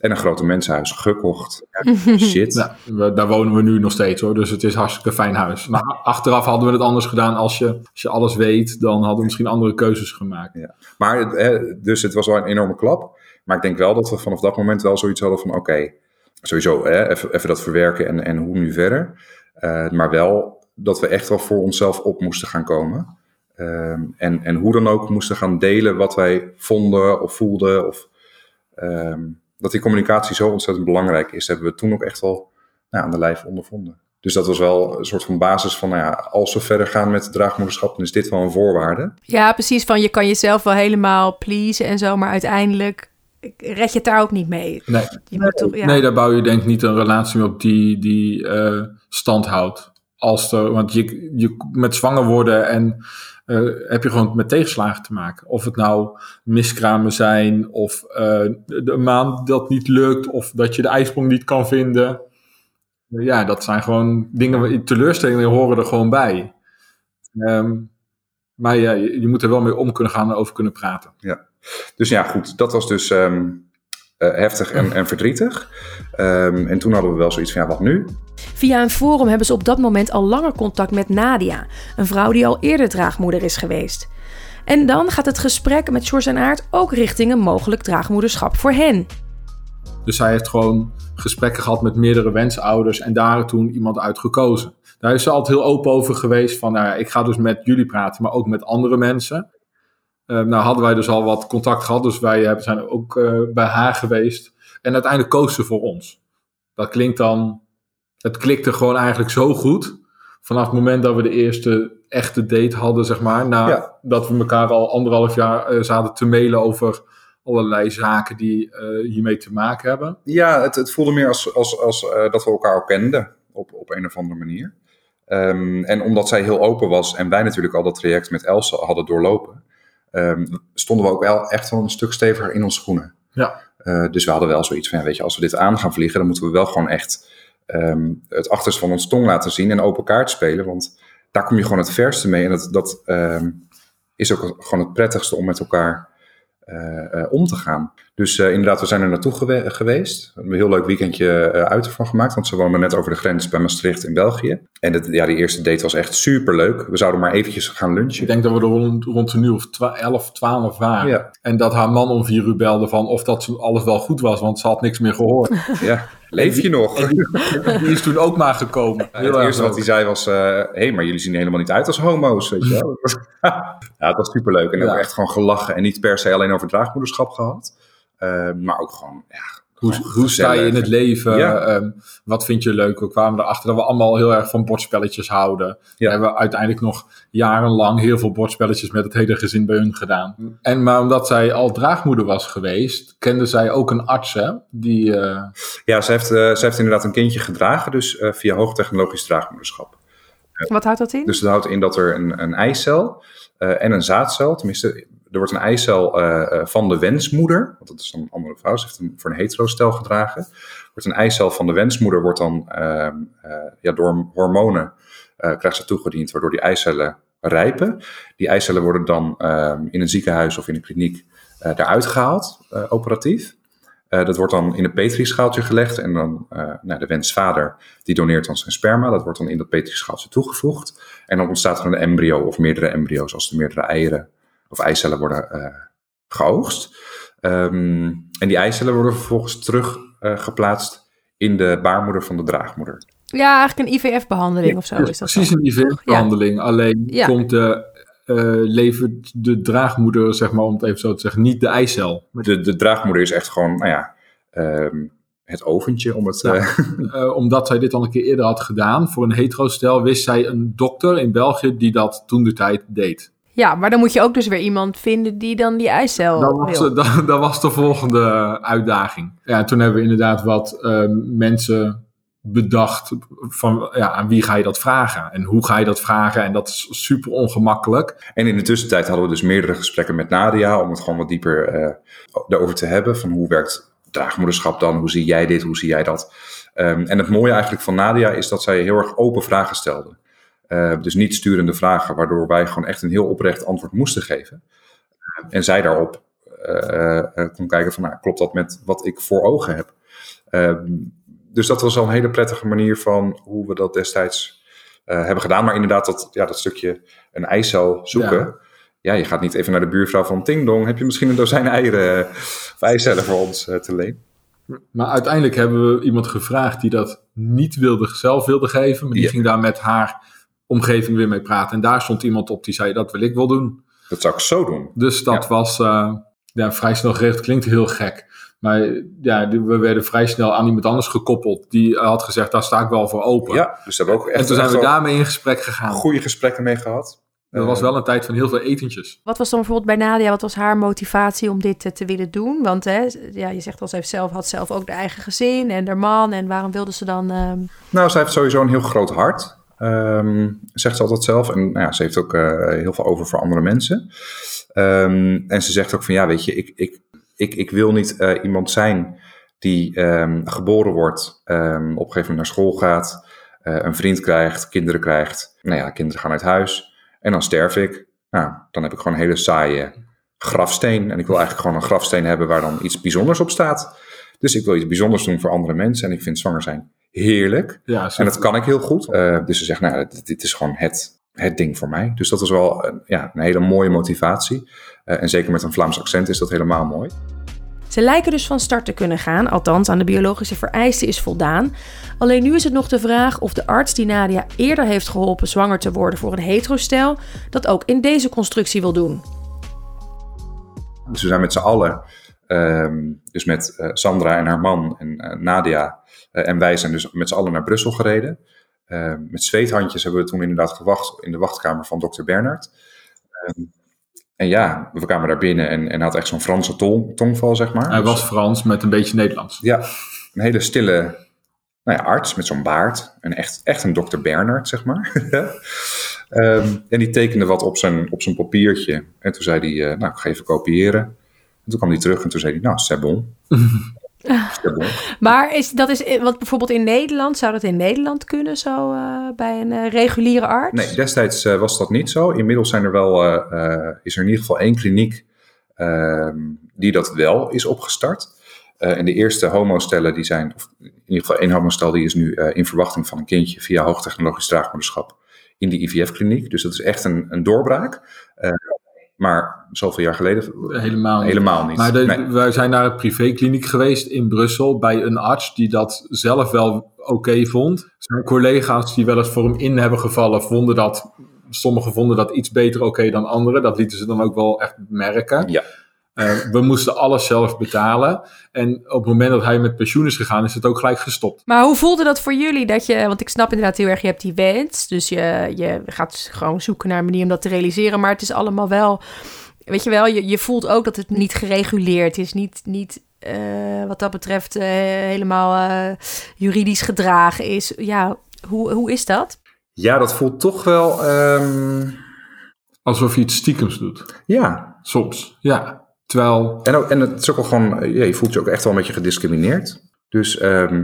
En een grote mensenhuis gekocht. Ja, [LAUGHS] shit. We- daar wonen we nu nog steeds hoor, dus het is hartstikke fijn huis. Maar achteraf hadden we het anders gedaan. Als je, als je alles weet, dan hadden we misschien andere keuzes gemaakt. Maar het, hè, dus het was wel een enorme klap. Maar ik denk wel dat we vanaf dat moment wel zoiets hadden van... oké, sowieso hè, even, even dat verwerken en, en hoe nu verder. Eh, maar wel dat we echt wel voor onszelf op moesten gaan komen. Ehm, en, en hoe dan ook moesten gaan delen wat wij vonden of voelden. Of, ehm, dat die communicatie zo ontzettend belangrijk is, hebben we toen ook echt wel nou, aan de lijf ondervonden. Dus dat was wel een soort van basis van, nou ja, als we verder gaan met draagmoederschap, dan is dit wel een voorwaarde. Ja, precies. Van je kan jezelf wel helemaal pleasen en zo, maar uiteindelijk red je het daar ook niet mee. Nee, Je moet toch, ja. nee daar bouw je denk ik niet een relatie mee op die, die eh, stand houdt. Als er, want je, je, met zwanger worden en eh, heb je gewoon met tegenslagen te maken. Of het nou miskramen zijn, of eh, de, maand dat niet lukt, of dat je de ijsprong niet kan vinden. Ja, dat zijn gewoon dingen, teleurstellingen horen er gewoon bij. Ehm, maar ja, je, moet er wel mee om kunnen gaan en over kunnen praten. Dus ja, goed, dat was dus ehm, eh, heftig en, en verdrietig. Ehm, en toen hadden we wel zoiets van, ja, wat nu? Via een forum hebben ze op dat moment al langer contact met Nadia, een vrouw die al eerder draagmoeder is geweest. En dan gaat het gesprek met George en Aard ook richting een mogelijk draagmoederschap voor hen. Dus zij heeft gewoon gesprekken gehad met meerdere wensouders en daar toen iemand uit gekozen. Daar is ze altijd heel open over geweest van, nou ja, ik ga dus met jullie praten, maar ook met andere mensen. Eh, nou hadden wij dus al wat contact gehad, dus wij hebben- zijn ook eh, bij haar geweest. En uiteindelijk koos ze voor ons. Dat klinkt dan, het klikte gewoon eigenlijk zo goed. Vanaf het moment dat we de eerste echte date hadden, zeg maar. Nadat Ja. we elkaar al anderhalf jaar eh, zaten te mailen over allerlei zaken die eh, hiermee te maken hebben. Ja, het, het voelde meer als, als, als eh, dat we elkaar kenden, op, op een of andere manier. Ehm, en omdat zij heel open was en wij natuurlijk al dat traject met Elsa hadden doorlopen, ehm, stonden we ook wel echt wel een stuk steviger in onze schoenen. Ja. Eh, dus we hadden wel zoiets van, ja, weet je, als we dit aan gaan vliegen, dan moeten we wel gewoon echt ehm, het achterste van ons tong laten zien en open kaart spelen. Want daar kom je gewoon het verste mee. En dat, dat ehm, is ook gewoon het prettigste om met elkaar eh, eh, om te gaan. Dus eh, inderdaad, we zijn er naartoe gewe- geweest. We hebben een heel leuk weekendje eh, uit ervan gemaakt. Want ze woonden net over de grens bij Maastricht in België. En het, ja, die eerste date was echt super leuk. We zouden maar eventjes gaan lunchen. Ik denk dat we er rond, rond een uur of twa- 11, 12 waren. Ja. En dat haar man om vier uur belde van of dat alles wel goed was, want ze had niks meer gehoord. [LAUGHS] Ja, leef je nog? Die, die is toen ook maar gekomen. Ja, het eerste wat hij zei was: hé, hey, maar jullie zien helemaal niet uit als homo's. Weet je wel? [LAUGHS] ja, het was superleuk. En ook echt gewoon gelachen. En niet per se alleen over draagmoederschap gehad. Eh, maar ook gewoon, ja, Hoe, hoe sta je in het leven? Ja. Ehm, wat vind je leuk? We kwamen erachter dat we allemaal heel erg van bordspelletjes houden. We Ja. hebben uiteindelijk nog jarenlang heel veel bordspelletjes met het hele gezin bij hun gedaan. En maar omdat zij al draagmoeder was geweest, kende zij ook een arts, hè? Die, eh, Ja, ze heeft, eh, ze heeft inderdaad een kindje gedragen. Dus eh, via hoogtechnologisch draagmoederschap. Wat houdt dat in? Dus dat houdt in dat er een, een eicel eh, en een zaadcel, tenminste, er wordt een eicel uh, van de wensmoeder, want dat is dan een andere vrouw, ze heeft hem voor een hetero-stel gedragen. Wordt een eicel van de wensmoeder wordt dan uh, ja, door hormonen krijgt ze toegediend, waardoor die eicellen rijpen. Die eicellen worden dan ehm, in een ziekenhuis of in een kliniek eruit gehaald, operatief. dat wordt dan in een petrischaaltje gelegd en dan nou, de wensvader die doneert dan zijn sperma. Dat wordt dan in dat petrischaaltje toegevoegd. En dan ontstaat er een embryo of meerdere embryo's als er meerdere eieren of eicellen worden uh, geoogst. Um, en die eicellen worden vervolgens terug uh, geplaatst in de baarmoeder van de draagmoeder. Ja, eigenlijk een IVF-behandeling of zo is dat Precies een IVF-behandeling. Ja. Alleen ja. komt de, uh, levert de draagmoeder, zeg maar, om het even zo te zeggen, niet de eicel. De, de draagmoeder is echt gewoon, nou ja, um, het oventje om het... Ja, uh, [LAUGHS] omdat zij dit al een keer eerder had gedaan voor een hetero-stel, wist zij een dokter in België die dat toen de tijd deed. Ja, maar dan moet je ook dus weer iemand vinden die dan die eicel dat was, wil. Dat, dat, was de volgende uitdaging. Ja, toen hebben we inderdaad wat uh, mensen bedacht van ja, aan wie ga je dat vragen en hoe ga je dat vragen en dat is super ongemakkelijk. En in de tussentijd hadden we dus meerdere gesprekken met Nadia om het gewoon wat dieper uh, daarover te hebben van hoe werkt draagmoederschap dan, hoe zie jij dit, hoe zie jij dat. Um, en het mooie eigenlijk van Nadia is dat zij heel erg open vragen stelde. Uh, dus niet sturende vragen, waardoor wij gewoon echt een heel oprecht antwoord moesten geven. En zij daarop uh, kon kijken van, nou, klopt dat met wat ik voor ogen heb? Ehm, dus dat was al een hele prettige manier van hoe we dat destijds hebben gedaan. Maar inderdaad, dat, ja, dat stukje een eicel zoeken. Ja. ja. je gaat niet even naar de buurvrouw van Ting Heb je misschien een dozijn eieren of eicellen voor ons te leen? Maar uiteindelijk hebben we iemand gevraagd die dat niet wilde, zelf wilde geven. Maar die ja. ging daar met haar omgeving weer mee praten. En daar stond iemand op die zei, dat wil ik wel doen. Dat zou ik zo doen. Dus dat ja. was uh, ja, vrij snel gericht. Klinkt heel gek. Maar ja, we werden vrij snel aan iemand anders gekoppeld. Die had gezegd, daar sta ik wel voor open. Ja, dus hebben we ook echt, en toen zijn we daarmee in gesprek gegaan. Goede gesprekken mee gehad. Dat was wel een tijd van heel veel etentjes. Wat was dan bijvoorbeeld bij Nadia, wat was haar motivatie om dit te, willen doen? Want hè, ja, je zegt al, ze heeft zelf, had zelf ook de eigen gezin en haar man. En waarom wilde ze dan... Uh... Nou, ze heeft sowieso een heel groot hart. Um, zegt ze altijd zelf. En nou ja, ze heeft ook uh, heel veel over voor andere mensen. Um, en ze zegt ook van ja, weet je, ik, ik, ik, ik wil niet uh, iemand zijn die um, geboren wordt, op een gegeven moment naar school gaat, uh, een vriend krijgt, kinderen krijgt. Nou ja, kinderen gaan uit huis. En dan sterf ik. Nou, dan heb ik gewoon een hele saaie grafsteen. En ik wil eigenlijk gewoon een grafsteen hebben waar dan iets bijzonders op staat. Dus ik wil iets bijzonders doen voor andere mensen. En ik vind zwanger zijn heerlijk. Ja, en dat kan ik heel goed. Uh, dus ze zegt, nou, dit, dit, is gewoon het, het ding voor mij. Dus dat was wel een, ja, een hele mooie motivatie. Uh, en zeker met een Vlaams accent is dat helemaal mooi. Ze lijken dus van start te kunnen gaan, althans aan de biologische vereisten is voldaan. Alleen nu is het nog de vraag of de arts die Nadia eerder heeft geholpen zwanger te worden voor een heterostel, dat ook in deze constructie wil doen. Dus we zijn met z'n allen, um, dus met uh, Sandra en haar man en uh, Nadia en wij zijn dus met z'n allen naar Brussel gereden. met zweethandjes hebben we toen inderdaad gewacht in de wachtkamer van dokter Bernard. Um, en ja, we kwamen daar binnen en, en had echt zo'n Franse tong, tongval, zeg maar. Hij was Frans met een beetje Nederlands. Ja, een hele stille nou ja, arts met zo'n baard. En echt, echt een dokter Bernard, zeg maar. [LAUGHS] um, en die tekende wat op zijn, op zijn papiertje. En toen zei hij, uh, nou, ik ga even kopiëren. En toen kwam hij terug en toen zei hij, nou, c'est bon. [LAUGHS] [LAUGHS] maar is, dat is, wat bijvoorbeeld in Nederland, zou dat in Nederland kunnen zo uh, bij een uh, reguliere arts? Nee, destijds uh, was dat niet zo. Inmiddels zijn er wel, is er in ieder geval één kliniek ehm, die dat wel is opgestart. en de eerste homostellen die zijn, of in ieder geval één homostel die is nu in verwachting van een kindje via hoogtechnologisch draagmoederschap in de IVF-kliniek. Dus dat is echt een, een doorbraak. Maar zoveel jaar geleden helemaal, helemaal niet. Maar de, nee. wij zijn naar een privékliniek geweest in Brussel bij een arts die dat zelf wel oké okay vond. Zijn collega's die wel eens voor hem in hebben gevallen, vonden dat. Sommigen vonden dat iets beter oké okay dan anderen. Dat lieten ze dan ook wel echt merken. Ja. Uh, we moesten alles zelf betalen. En op het moment dat hij met pensioen is gegaan, is het ook gelijk gestopt. Maar hoe voelde dat voor jullie? Dat je, want ik snap inderdaad heel erg, je hebt die wens. Dus je, je gaat gewoon zoeken naar een manier om dat te realiseren. Maar het is allemaal wel, weet je wel, je, je voelt ook dat het niet gereguleerd is. Niet, niet uh, wat dat betreft uh, helemaal uh, juridisch gedragen is. Ja, hoe, hoe is dat? Ja, dat voelt toch wel... Um... Alsof je iets stiekems doet. Ja, soms. Ja. Terwijl. En, ook, en het is ook wel gewoon, ja, je voelt je ook echt wel een beetje gediscrimineerd. Dus ehm,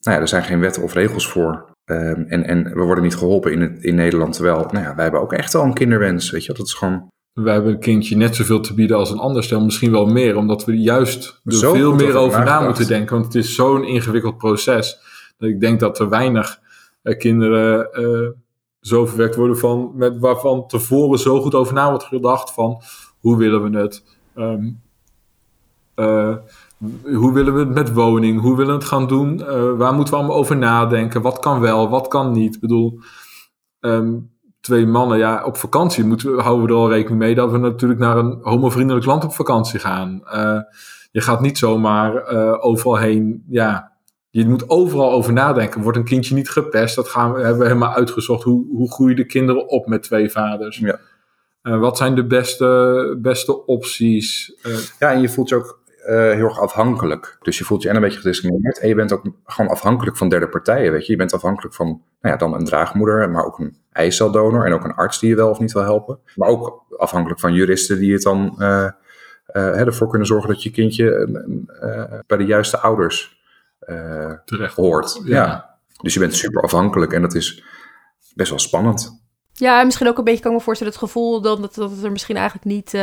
nou ja, er zijn geen wetten of regels voor. Ehm, en, en we worden niet geholpen in, het, in Nederland. Terwijl, nou ja, wij hebben ook echt wel een kinderwens. Weet je, dat is gewoon. Wij hebben een kindje net zoveel te bieden als een ander stel. Misschien wel meer, omdat we juist er Zo veel meer over na moeten denken. Want het is zo'n ingewikkeld proces. Dat ik denk dat er weinig eh, kinderen eh, zo verwekt worden van, met, waarvan tevoren zo goed over na wordt gedacht van hoe willen we het? Ehm, eh, hoe willen we het met woning? Hoe willen we het gaan doen? Eh, waar moeten we allemaal over nadenken? Wat kan wel, wat kan niet? Ik bedoel, ehm, twee mannen, ja, op vakantie moeten we, houden we er al rekening mee dat we natuurlijk naar een homovriendelijk land op vakantie gaan. Eh, je gaat niet zomaar overal heen, ja, je moet overal over nadenken. Wordt een kindje niet gepest? Dat gaan we, hebben we helemaal uitgezocht. Hoe, hoe groeien de kinderen op met twee vaders? Ja. Eh, wat zijn de beste, beste opties? Eh, Ja, en je voelt je ook eh, heel erg afhankelijk. Dus je voelt je en een beetje gediscrimineerd. En je bent ook gewoon afhankelijk van derde partijen. Weet je, je bent afhankelijk van nou ja, dan een draagmoeder, maar ook een eiceldonor. En ook een arts die je wel of niet wil helpen. Maar ook afhankelijk van juristen die het dan ervoor kunnen zorgen dat je kindje bij de juiste ouders terecht. hoort. Ja. Ja. Dus je bent super afhankelijk en dat is best wel spannend. Ja, en misschien ook een beetje, kan ik me voorstellen, het gevoel dan dat, dat het er misschien eigenlijk niet eh,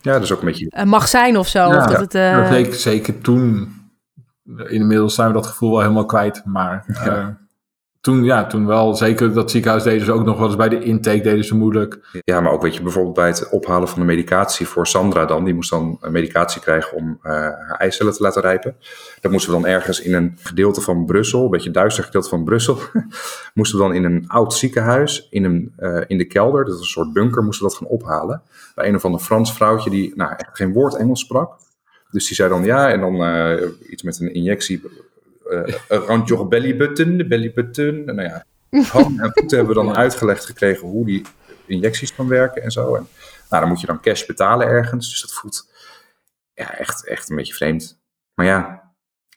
Ja, dat is ook een beetje. eh, mag zijn of zo. Ja, of dat het, eh, Ja, zeker, zeker toen. Inmiddels zijn we dat gevoel wel helemaal kwijt. Maar Ja. Eh, toen, ja, toen wel. Zeker dat ziekenhuis deden ze ook nog wel eens bij de intake deden ze moeilijk. Ja, maar ook weet je, bijvoorbeeld bij het ophalen van de medicatie voor Sandra dan. Die moest dan een medicatie krijgen om eh, haar eicellen te laten rijpen. Dat moesten we dan ergens in een gedeelte van Brussel, een beetje duister gedeelte van Brussel. [LAUGHS] moesten we dan in een oud ziekenhuis, in, een, eh, in de kelder, dat is een soort bunker, moesten we dat gaan ophalen. Bij een of ander Frans vrouwtje die nou, echt geen woord Engels sprak. Dus die zei dan ja, en dan eh, iets met een injectie. Eh around your belly button, de belly button. En nou ja, handen en voeten hebben we dan [LAUGHS] uitgelegd gekregen hoe die injecties kan werken en zo. En, nou, dan moet je dan cash betalen ergens. Dus dat voelt ja, echt, echt een beetje vreemd. Maar ja,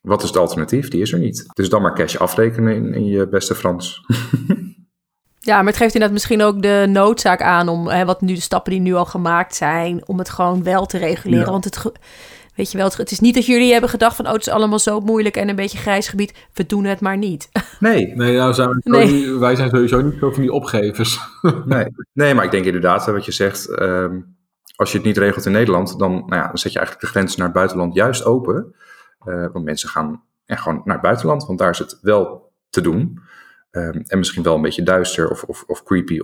wat is het alternatief? Die is er niet. Dus dan maar cash afrekenen in, in je beste Frans. [LAUGHS] Ja, maar het geeft inderdaad misschien ook de noodzaak aan om, hè, wat nu de stappen die nu al gemaakt zijn, om het gewoon wel te reguleren. Ja. Want het, weet je wel, het, is niet dat jullie hebben gedacht van, oh, het is allemaal zo moeilijk en een beetje grijs gebied. We doen het maar niet. [LAUGHS] Nee, Nee, nou zijn we, Nee. wij zijn sowieso niet zo van die opgevers. [LAUGHS] nee. nee, maar ik denk inderdaad, wat je zegt, ehm, als je het niet regelt in Nederland, dan, nou ja, dan zet je eigenlijk de grens naar het buitenland juist open. Eh, want mensen gaan ja, gewoon naar het buitenland, want daar is het wel te doen. Ehm, en misschien wel een beetje duister of, of, of creepy.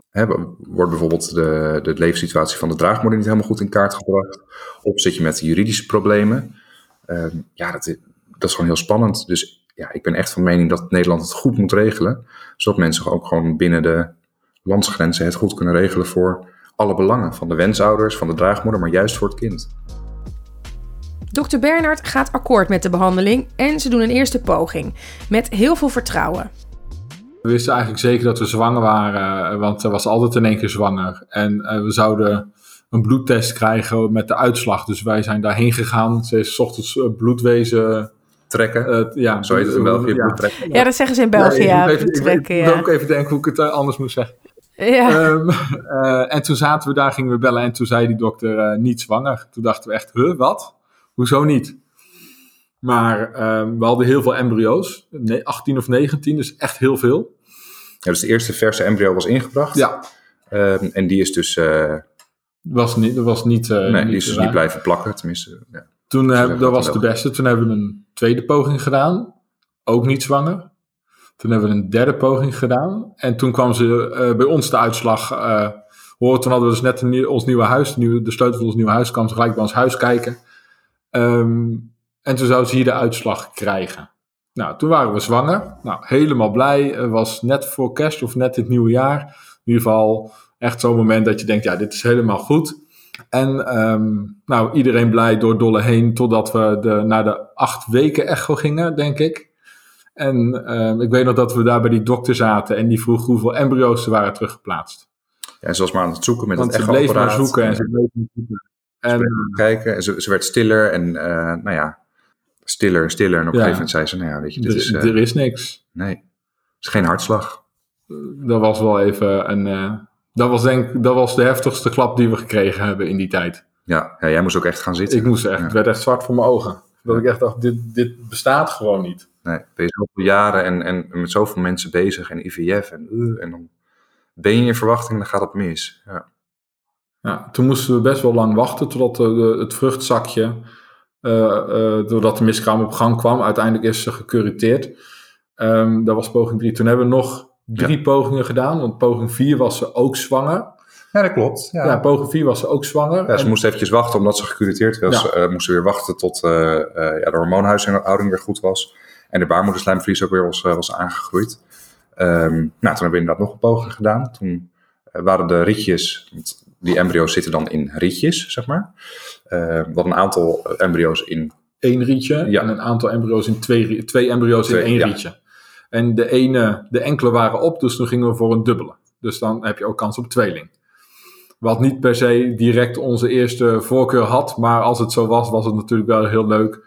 Wordt bijvoorbeeld de, de van de draagmoeder niet helemaal goed in kaart gebracht? Of zit je met juridische problemen? Ehm, ja, dat is, dat is gewoon heel spannend. Dus ja, ik ben echt van mening dat Nederland het goed moet regelen. Zodat mensen ook gewoon binnen de landsgrenzen het goed kunnen regelen voor alle belangen. Van de wensouders, van de draagmoeder, maar juist voor het kind. Dokter Bernhard gaat akkoord met de behandeling en ze doen een eerste poging. Met heel veel vertrouwen. We wisten eigenlijk zeker dat we zwanger waren, eh, want er was altijd in één keer zwanger. En eh, we zouden een bloedtest krijgen met de uitslag. Dus wij zijn daarheen gegaan. Ze is 's ochtends eh, bloedwezen. Trekken, eh, ja, zo heet het in België, Ja. bloed trekken. Ja, dat zeggen ze in België, ik ja. moet even- ik trekken, moet ja. ook even denken hoe ik het anders moet zeggen. Ja. Ehm, eh, en toen zaten we daar, gingen we bellen en toen zei die dokter eh, niet zwanger. Toen dachten we echt, huh, wat? Hoezo niet? Maar ehm, we hadden heel veel embryo's, Nee, 18 of 19, dus echt heel veel. Ja, dus de eerste verse embryo was ingebracht. Ja, Ehm, en die is dus, eh, was niet, was niet. eh, nee, niet die is dus niet blijven plakken. Tenminste, ja. Toen, zeggen dat was de beste. Toen hebben we een tweede poging gedaan. Ook niet zwanger. Toen hebben we een derde poging gedaan. En toen kwam ze bij ons de uitslag horen. Toen hadden we dus net een ons nieuwe huis, de, nieuwe, de sleutel van ons nieuwe huis, kwam ze gelijk bij ons huis kijken. Ehm, en toen zou ze hier de uitslag krijgen. Nou, toen waren we zwanger. Nou, helemaal blij. Het was net voor kerst of net het nieuwe jaar. In ieder geval echt zo'n moment dat je denkt, ja, dit is helemaal goed. En ehm, nou, iedereen blij door Dolle heen, totdat we de, naar de acht weken echo gingen, denk ik. En ehm, ik weet nog dat we daar bij die dokter zaten en die vroeg hoeveel embryo's er waren teruggeplaatst. Ja, en ze was maar aan het zoeken met Want het ze bleef maar zoeken en ze bleef zoeken. En kijken en ze, ze werd stiller en eh, nou ja, stiller en stiller. En op een gegeven moment zei ze, nou ja, weet je, dit er, is, eh, er is niks. nee, het is geen hartslag. Dat was wel even een. eh, dat, was denk, dat was de heftigste klap die we gekregen hebben in die tijd. Ja, ja, jij moest ook echt gaan zitten. Ik moest echt, het werd echt zwart voor mijn ogen. Dat ik echt dacht, dit, dit bestaat gewoon niet. Nee, ben je zoveel jaren en, en met zoveel mensen bezig en IVF en, uh, en dan ben je in verwachting en dan gaat het mis. Ja. Ja, toen moesten we best wel lang wachten totdat de, de- het vruchtzakje, eh, eh, doordat de miskraam op gang kwam, uiteindelijk is ze gecuriteerd. Ehm, dat was poging 3. Toen hebben we nog drie pogingen gedaan, want poging 4 was ze ook zwanger. ja, dat klopt. Ja. Ja, poging 4 was ze ook zwanger. Ja, ze En- moest eventjes wachten omdat ze gecuriteerd was. Ja. eh, moest ze weer wachten tot eh, eh, ja, de hormoonhuishouding weer goed was. En de baarmoederslijmvlies ook weer was, eh, was aangegroeid. Ehm, nou, toen hebben we inderdaad nog een poging gedaan. Toen eh, waren de rietjes, want die embryo's zitten dan in rietjes, zeg maar. Eh, hadden een aantal embryo's in één rietje Ja. en een aantal embryo's in twee, twee embryo's Twee, in één ja. rietje. En de ene, de enkele waren op, dus toen gingen we voor een dubbele. Dus dan heb je ook kans op tweeling. Wat niet per se direct onze eerste voorkeur had, maar als het zo was, was het natuurlijk wel heel leuk.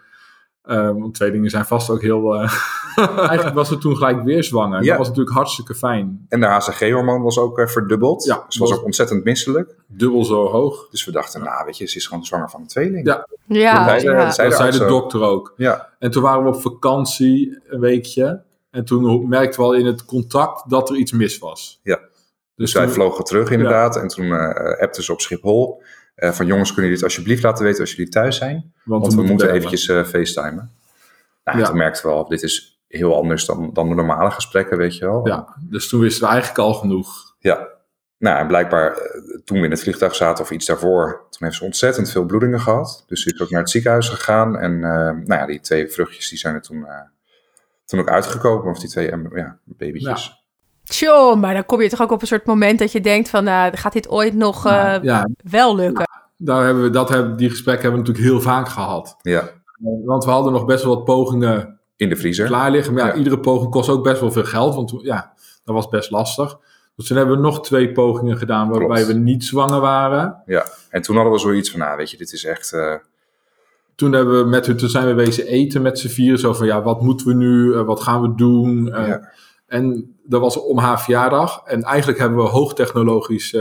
Ehm, want tweelingen zijn vast ook heel. eh, [LAUGHS] Eigenlijk was ze toen gelijk weer zwanger. Ja. Dat was natuurlijk hartstikke fijn. En de HCG-hormoon was ook eh, verdubbeld. Ja, Ze was was- ook ontzettend misselijk. Dubbel zo hoog. Dus we dachten, nou weet je, ze is gewoon zwanger van een tweeling. Ja. Ja, Dat zei de- ja. zei zei de dokter ook. Ja, En toen waren we op vakantie een weekje. En toen merkten we al in het contact dat er iets mis was. Ja. dus wij toen- vlogen terug inderdaad. En toen eh appten ze op Schiphol. Eh, van jongens, kunnen jullie dit alsjeblieft laten weten als jullie thuis zijn? Want we moeten bellen. eventjes eh facetimen. Nou, Ja. Toen merkten we al, dit is heel anders dan, dan de normale gesprekken, weet je wel. Ja, dus toen wisten we eigenlijk al genoeg. Ja. Nou, en blijkbaar eh, toen we in het vliegtuig zaten of iets daarvoor, toen heeft ze ontzettend veel bloedingen gehad. Dus ze is ook naar het ziekenhuis gegaan. En eh, nou ja, die twee vruchtjes die zijn er toen, eh, toen ook uitgekomen. Of die twee ja, babytjes. Tjoh, maar dan kom je toch ook op een soort moment dat je denkt van, gaat dit ooit nog eh, ja, wel lukken? Daar hebben we, dat hebben, die gesprekken hebben we natuurlijk heel vaak gehad. Ja, Eh, Want we hadden nog best wel wat pogingen in de vriezer. klaar liggen. Maar ja, Ja. iedere poging kost ook best wel veel geld. Want ja, dat was best lastig. Dus toen hebben we nog twee pogingen gedaan waarbij Klopt. we niet zwanger waren. Ja, en toen hadden we zoiets van, nou weet je, dit is echt... eh, Toen, hebben we met, hun- toen zijn we wezen eten met z'n vieren. Zo van, ja, wat moeten we nu? Eh, wat gaan we doen? Ja. En dat was om haar verjaardag. En eigenlijk hebben we hoogtechnologisch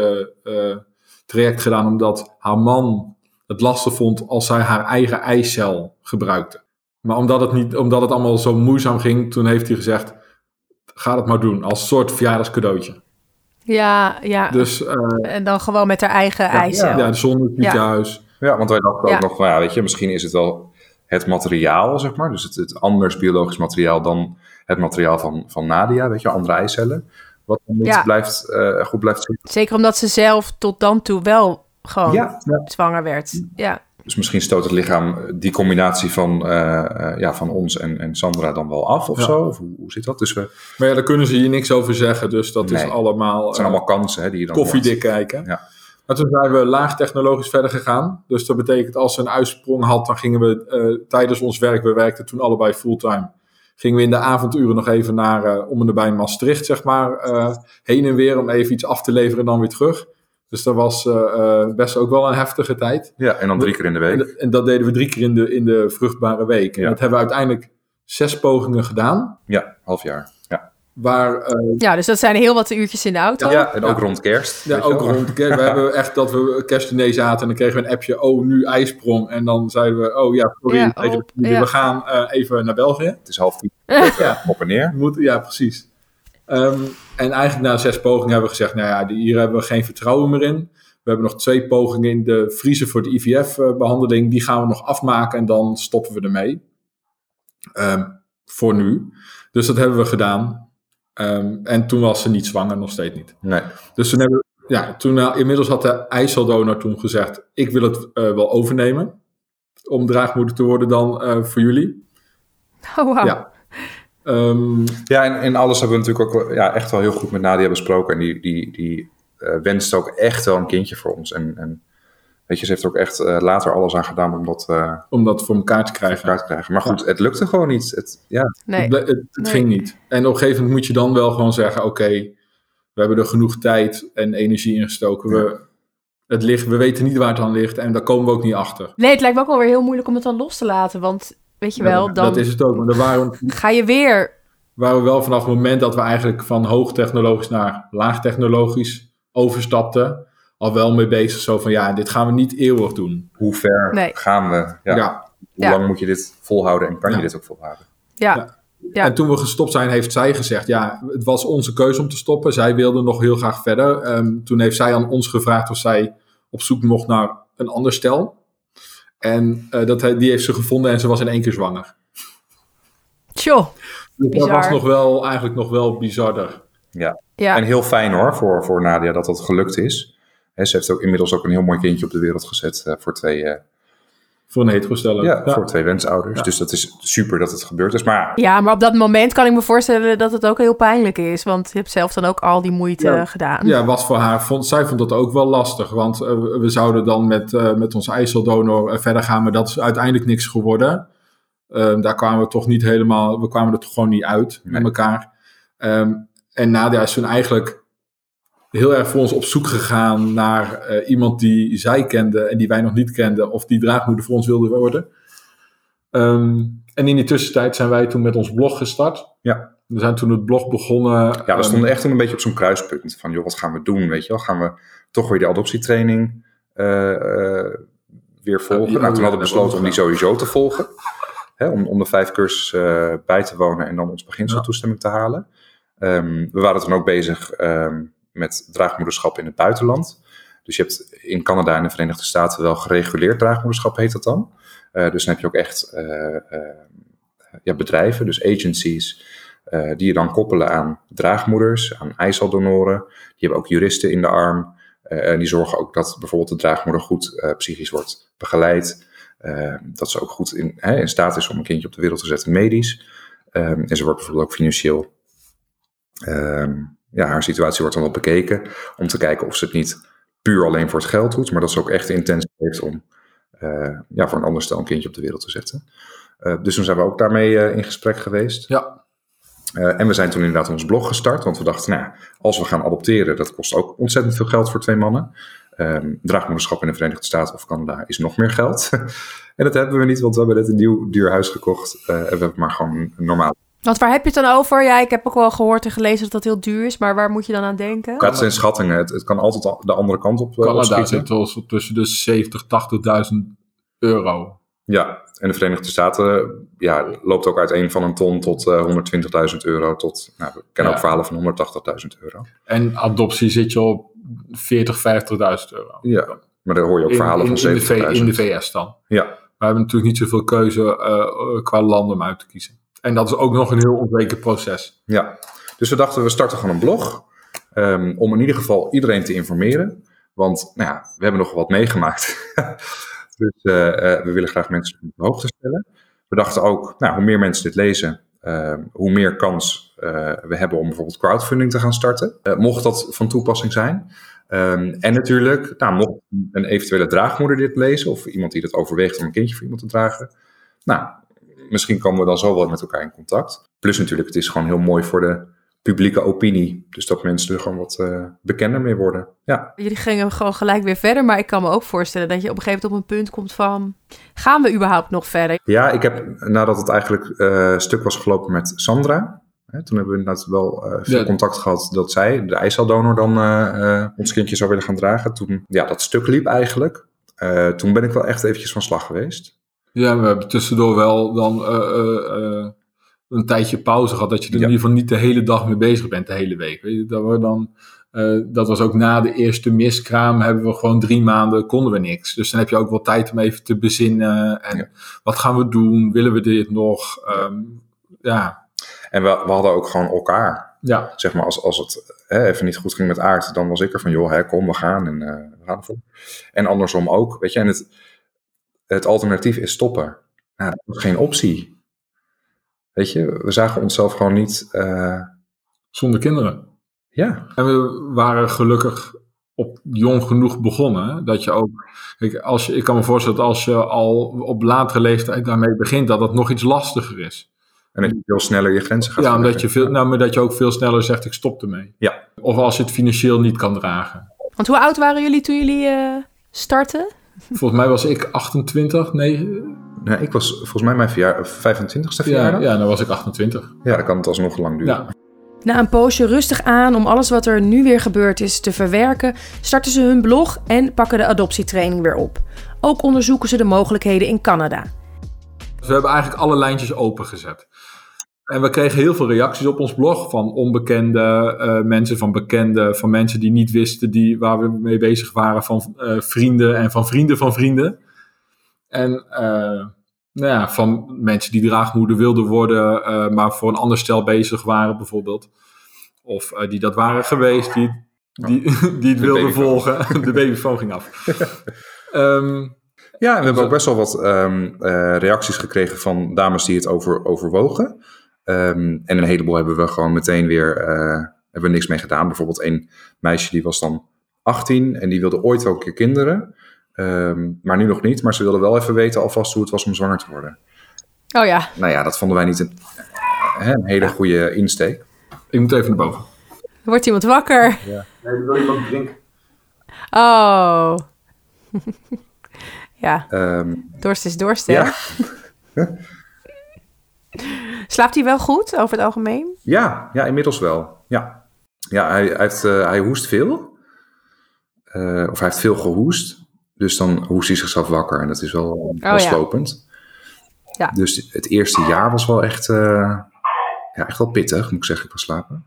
traject gedaan. Omdat haar man het lastig vond als zij haar eigen eicel gebruikte. Maar omdat het, niet, omdat het allemaal zo moeizaam ging, toen heeft hij gezegd... Ga het maar doen, als soort verjaardagscadeautje. Ja, ja. Dus eh, En dan gewoon met haar eigen eicel. ja, zonder het ziekenhuis. Ja, want wij dachten Ja. ook nog, nou ja, weet je, misschien is het wel het materiaal, zeg maar. Dus het, het anders biologisch materiaal dan het materiaal van, van Nadia, weet je, andere eicellen. Wat dan niet Ja. blijft, eh, goed blijft zitten. Zeker omdat ze zelf tot dan toe wel gewoon Ja. zwanger werd. Ja. Dus misschien stoot het lichaam die combinatie van, eh, eh, ja, van ons en, en Sandra dan wel af of Ja. zo? Of hoe, hoe zit dat? Dus we, het Maar ja, daar kunnen ze hier niks over zeggen. Dus dat is allemaal, zijn eh, allemaal kansen hè, die je dan koffiedik kijken. Ja. Maar toen zijn we laag technologisch verder gegaan. Dus dat betekent als ze een uitsprong had, dan gingen we eh, tijdens ons werk, we werkten toen allebei fulltime, gingen we in de avonduren nog even naar eh, om en nabij Maastricht, zeg maar, eh, heen en weer om even iets af te leveren en dan weer terug. Dus dat was eh, best ook wel een heftige tijd. Ja, en dan drie keer in de En, week. en dat deden we drie keer in de, in de vruchtbare week. En Ja. dat hebben we uiteindelijk zes pogingen gedaan. Ja, half jaar. Ja, Waar eh, ja, dus dat zijn heel wat uurtjes in de auto. ja en ook Ja. rond kerst. Ja, ook wel. rond. kerst. We hebben echt dat we kerstdiner zaten en dan kregen we een appje. Oh, nu ijsprong. En dan zeiden we, oh ja, sorry, Ja, even, op, ja. we gaan eh, even naar België. Het is half tien. [LAUGHS] ja, op en neer. Moet, ja, precies. Ehm, en eigenlijk na zes pogingen hebben we gezegd, nou ja, die- hier hebben we geen vertrouwen meer in. We hebben nog twee pogingen in de vriezer voor de IVF-behandeling. Die gaan we nog afmaken en dan stoppen we ermee. Ehm, voor nu. Dus dat hebben we gedaan. Ehm, en toen was ze niet zwanger, nog steeds niet. Nee. Dus toen hebben we, ja, toen, eh, inmiddels had de eiceldonor toen gezegd: Ik wil het eh, wel overnemen. Om draagmoeder te worden dan eh, voor jullie. Oh, wauw. Ja. Ehm, Ja, en, en alles hebben we natuurlijk ook ja, echt wel heel goed met Nadia besproken. En die, die, die eh, wenste ook echt wel een kindje voor ons. En, en weet je, ze heeft er ook echt eh, later alles aan gedaan om dat eh om dat voor elkaar te krijgen. elkaar te krijgen. Maar goed, het lukte gewoon niet. Het, ja, Nee. Het, ble- het, het Nee. ging niet. En op een gegeven moment moet je dan wel gewoon zeggen: Oké, we hebben er genoeg tijd en energie in gestoken. We, het ligt, we weten niet waar het aan ligt en daar komen we ook niet achter. Nee, het lijkt me ook wel weer heel moeilijk om het dan los te laten. Want weet je wel, Ja, dan Dat is het ook. Maar waren we, ga je weer. waren we wel vanaf het moment dat we eigenlijk van hoogtechnologisch naar laagtechnologisch overstapten, al wel mee bezig. Zo van ja, dit gaan we niet eeuwig doen. Hoe ver Nee. gaan we? Ja. Ja. Hoe Ja. lang moet je dit volhouden en kan je dit ook volhouden? Ja. Ja. Ja. En toen we gestopt zijn, heeft zij gezegd: ja, het was onze keuze om te stoppen. Zij wilde nog heel graag verder. Ehm, toen heeft zij aan ons gevraagd of zij op zoek mocht naar een ander stel. En eh, dat, hij- die heeft ze gevonden en ze was in één keer zwanger. Tjoh. Dus dat was nog wel, eigenlijk nog wel bizarder. Ja. Ja. En heel fijn hoor, voor, voor Nadia dat dat gelukt is. Ze heeft ook inmiddels ook een heel mooi kindje op de wereld gezet eh, voor twee, eh, Voor een hetero ja, voor twee wensouders. Ja. Dus dat is super dat het gebeurd is. Maar Ja, maar op dat moment kan ik me voorstellen dat het ook heel pijnlijk is. Want je hebt zelf dan ook al die moeite Ja. gedaan. Ja, was voor haar, vond, zij vond dat ook wel lastig. Want eh, we- zouden dan met, eh, met onze ijzeldonor eh, verder gaan, maar dat is uiteindelijk niks geworden. Ehm, daar kwamen we toch niet helemaal, we kwamen er toch gewoon niet uit Nee. met elkaar. Ehm, en Nadia is toen eigenlijk heel erg voor ons op zoek gegaan naar eh, iemand die zij kende en die wij nog niet kenden, of die draagmoeder voor ons wilde worden. Ehm, en in die tussentijd zijn wij toen met ons blog gestart. Ja. We zijn toen het blog begonnen. ja, we ehm, stonden echt een beetje op zo'n kruispunt. Van joh, wat gaan we doen? Weet je wel? Gaan we toch weer die adoptietraining eh, eh, weer volgen? Ja, nou, toen hadden we besloten om die sowieso te volgen. Hè, om, om de vijf cursussen bij te wonen en dan ons beginseltoestemming te halen. Ehm, we waren toen ook bezig met draagmoederschap in het buitenland. Dus je hebt in Canada en de Verenigde Staten wel gereguleerd draagmoederschap, heet dat dan. Eh, dus dan heb je ook echt eh, eh, ja, bedrijven, dus agencies, die je dan koppelen aan draagmoeders, aan eiceldonoren. Die hebben ook juristen in de arm. die zorgen ook dat bijvoorbeeld de draagmoeder goed psychisch wordt begeleid. Dat ze ook goed in, hè, in staat is om een kindje op de wereld te zetten medisch. Ehm, en ze wordt bijvoorbeeld ook financieel. ehm, ja, haar situatie wordt dan wel bekeken. Om te kijken of ze het niet puur alleen voor het geld doet. Maar dat ze ook echt de intentie heeft om eh, ja, voor een ander stel een kindje op de wereld te zetten. Eh, dus toen zijn we ook daarmee eh, in gesprek geweest. Ja, en we zijn toen inderdaad ons blog gestart, want we dachten, nou, als we gaan adopteren, dat kost ook ontzettend veel geld voor twee mannen. Ehm draagmoederschap in de Verenigde Staten of Canada is nog meer geld. [LAUGHS] en dat hebben we niet, want we hebben net een nieuw duur huis gekocht. en we hebben maar gewoon een normaal. Want waar heb je het dan over? Ja, ik heb ook wel gehoord en gelezen dat dat heel duur is. Maar waar moet je dan aan denken? Het zijn schattingen, het, het kan altijd al- de andere kant op uh, Canada zit tussen de 70, 80.000 euro. Ja, en de Verenigde Staten ja, loopt ook uiteen van een ton tot eh 120.000 euro tot, nou, we kennen Ja. ook verhalen van 180.000 euro. En adoptie zit je op 40, 50.000 euro. Ja, maar daar hoor je ook verhalen in, van in, de V, 70.000. in de VS dan. Ja, We hebben natuurlijk niet zoveel keuze eh, qua landen om uit te kiezen. En dat is ook nog een heel onzeker proces. Ja, dus we dachten we starten gewoon een blog. ehm, om in ieder geval iedereen te informeren. Want nou ja, we hebben nog wat meegemaakt. [LAUGHS] dus eh, eh, we willen graag mensen op de hoogte stellen. We dachten ook, nou, hoe meer mensen dit lezen, ehm, hoe meer kans eh, we hebben om bijvoorbeeld crowdfunding te gaan starten. Mocht dat van toepassing zijn. Ehm, en natuurlijk, nou, mocht een eventuele draagmoeder dit lezen, of iemand die het overweegt om een kindje voor iemand te dragen. Nou, misschien komen we dan zo wel met elkaar in contact. Plus natuurlijk, het is gewoon heel mooi voor de publieke opinie. Dus dat mensen er gewoon wat eh, bekender mee worden. Ja, Jullie gingen gewoon gelijk weer verder. Maar ik kan me ook voorstellen dat je op een gegeven moment op een punt komt van... Gaan we überhaupt nog verder? ja ik heb nadat het eigenlijk eh, stuk was gelopen met Sandra. Hè, toen hebben we inderdaad wel eh, veel Ja. contact gehad dat zij, de eiceldonor, dan ons kindje zou willen gaan dragen. Toen ja, dat stuk liep eigenlijk. Eh, toen ben ik wel echt eventjes van slag geweest. Ja, we hebben tussendoor wel dan eh, eh, eh, een tijdje pauze gehad. Dat je er Ja. in ieder geval niet de hele dag mee bezig bent, de hele week. Weet je, dat, we dan, dat was ook na de eerste miskraam. Hebben we gewoon drie maanden, konden we niks. Dus dan heb je ook wel tijd om even te bezinnen. En Ja. wat gaan we doen? Willen we dit nog? Ehm, ja, En we, we hadden ook gewoon elkaar. ja. zeg maar, als, als het hè, even niet goed ging met aard, dan was ik er van, joh, hè, kom, we gaan en we gaan ervoor. En andersom ook, weet je, en het, het alternatief is stoppen. Nou, dat was geen optie. Weet je, we zagen onszelf gewoon niet, eh, zonder kinderen. ja, En we waren gelukkig op jong genoeg begonnen. hè, Dat je ook, kijk, als je, ik kan me voorstellen dat als je al op latere leeftijd daarmee begint, dat dat nog iets lastiger is. en dat je veel sneller je grenzen gaat Ja, omdat je, veel, nou, maar dat je ook veel sneller zegt, ik stop ermee. Ja. Of als je het financieel niet kan dragen. Want hoe oud waren jullie toen jullie eh, startten? Volgens mij was ik 28, nee, Nee, ik was volgens mij mijn verjaar, 25ste ja, verjaardag. Ja. ja, dan was ik 28. dan kan het alsnog lang duren. Ja. Na een poosje rustig aan om alles wat er nu weer gebeurd is te verwerken, starten ze hun blog en pakken de adoptietraining weer op. Ook onderzoeken ze de mogelijkheden in Canada. We hebben eigenlijk alle lijntjes opengezet. En we kregen heel veel reacties op ons blog van onbekende uh, mensen, van bekenden, van mensen die niet wisten die, waar we mee bezig waren, van uh, vrienden en van vrienden van vrienden. En uh, nou ja, van mensen die draagmoeder wilden worden, maar voor een ander stel bezig waren bijvoorbeeld. Of die dat waren geweest, die, die, [LAUGHS] die het wilden volgen. [LAUGHS] De babyfoon ging af. um, [LAUGHS] ja, en we hebben ook best wel wat um, reacties gekregen van dames die het over, overwogen. Um, en een heleboel hebben we gewoon meteen weer uh, hebben we niks mee gedaan. Bijvoorbeeld een meisje die was dan 18 en die wilde ooit wel een keer kinderen. Um, maar nu nog niet. Maar ze wilde wel even weten alvast hoe het was om zwanger te worden. Oh ja. Nou ja, dat vonden wij niet een, een hele goede insteek. Ik moet even naar boven. Wordt iemand wakker? Ja. Nee, wil iemand drinken. Oh. [LAUGHS] ja. Um, dorst is dorst, hè? Ja. [LAUGHS] [LAUGHS] Slaapt hij wel goed over het algemeen? Ja, ja inmiddels wel. Ja, ja hij, hij, heeft, uh, hij hoest veel. Uh, of hij heeft veel gehoest. Dus dan hoest hij zichzelf wakker. En dat is wel, oh, wel slopend. Ja. ja. Dus het eerste jaar was wel echt, uh, ja, echt wel pittig, moet ik zeggen, qua slapen.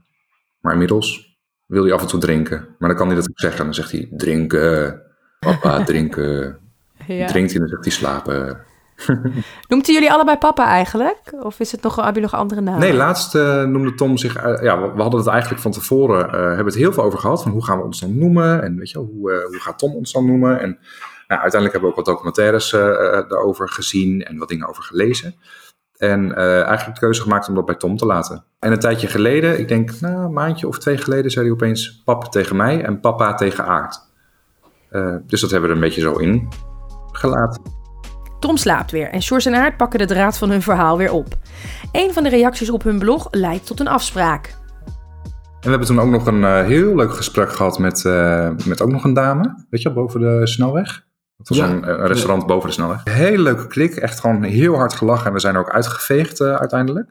Maar inmiddels wil hij af en toe drinken. Maar dan kan hij dat ook zeggen. Dan zegt hij, drinken, papa, [LAUGHS] drinken. ja. Drinkt hij en dan zegt hij slapen. [LAUGHS] Noemt hij jullie allebei papa eigenlijk? Of is het nog, heb je nog andere namen? Nee, laatst uh, noemde Tom zich... Uh, ja, we, we, hadden het eigenlijk van tevoren... Uh, hebben het heel veel over gehad. Van hoe gaan we ons dan noemen? En weet je hoe, hoe gaat Tom ons dan noemen? En nou, uiteindelijk hebben we ook wat documentaires daarover gezien. En wat dingen over gelezen. En eigenlijk de keuze gemaakt om dat bij Tom te laten. En een tijdje geleden, ik denk nou, een maandje of twee geleden... zei hij opeens papa tegen mij en papa tegen Aard. dus dat hebben we er een beetje zo in gelaten. Tom slaapt weer en Sjors en Aard pakken de draad van hun verhaal weer op. Een van de reacties op hun blog leidt tot een afspraak. En we hebben toen ook nog een uh, heel leuk gesprek gehad met, uh, met ook nog een dame, weet je, boven de snelweg. Dat was ja. een, een, restaurant boven de snelweg. Hele leuke klik, echt gewoon heel hard gelachen en we zijn er ook uitgeveegd uh, uiteindelijk.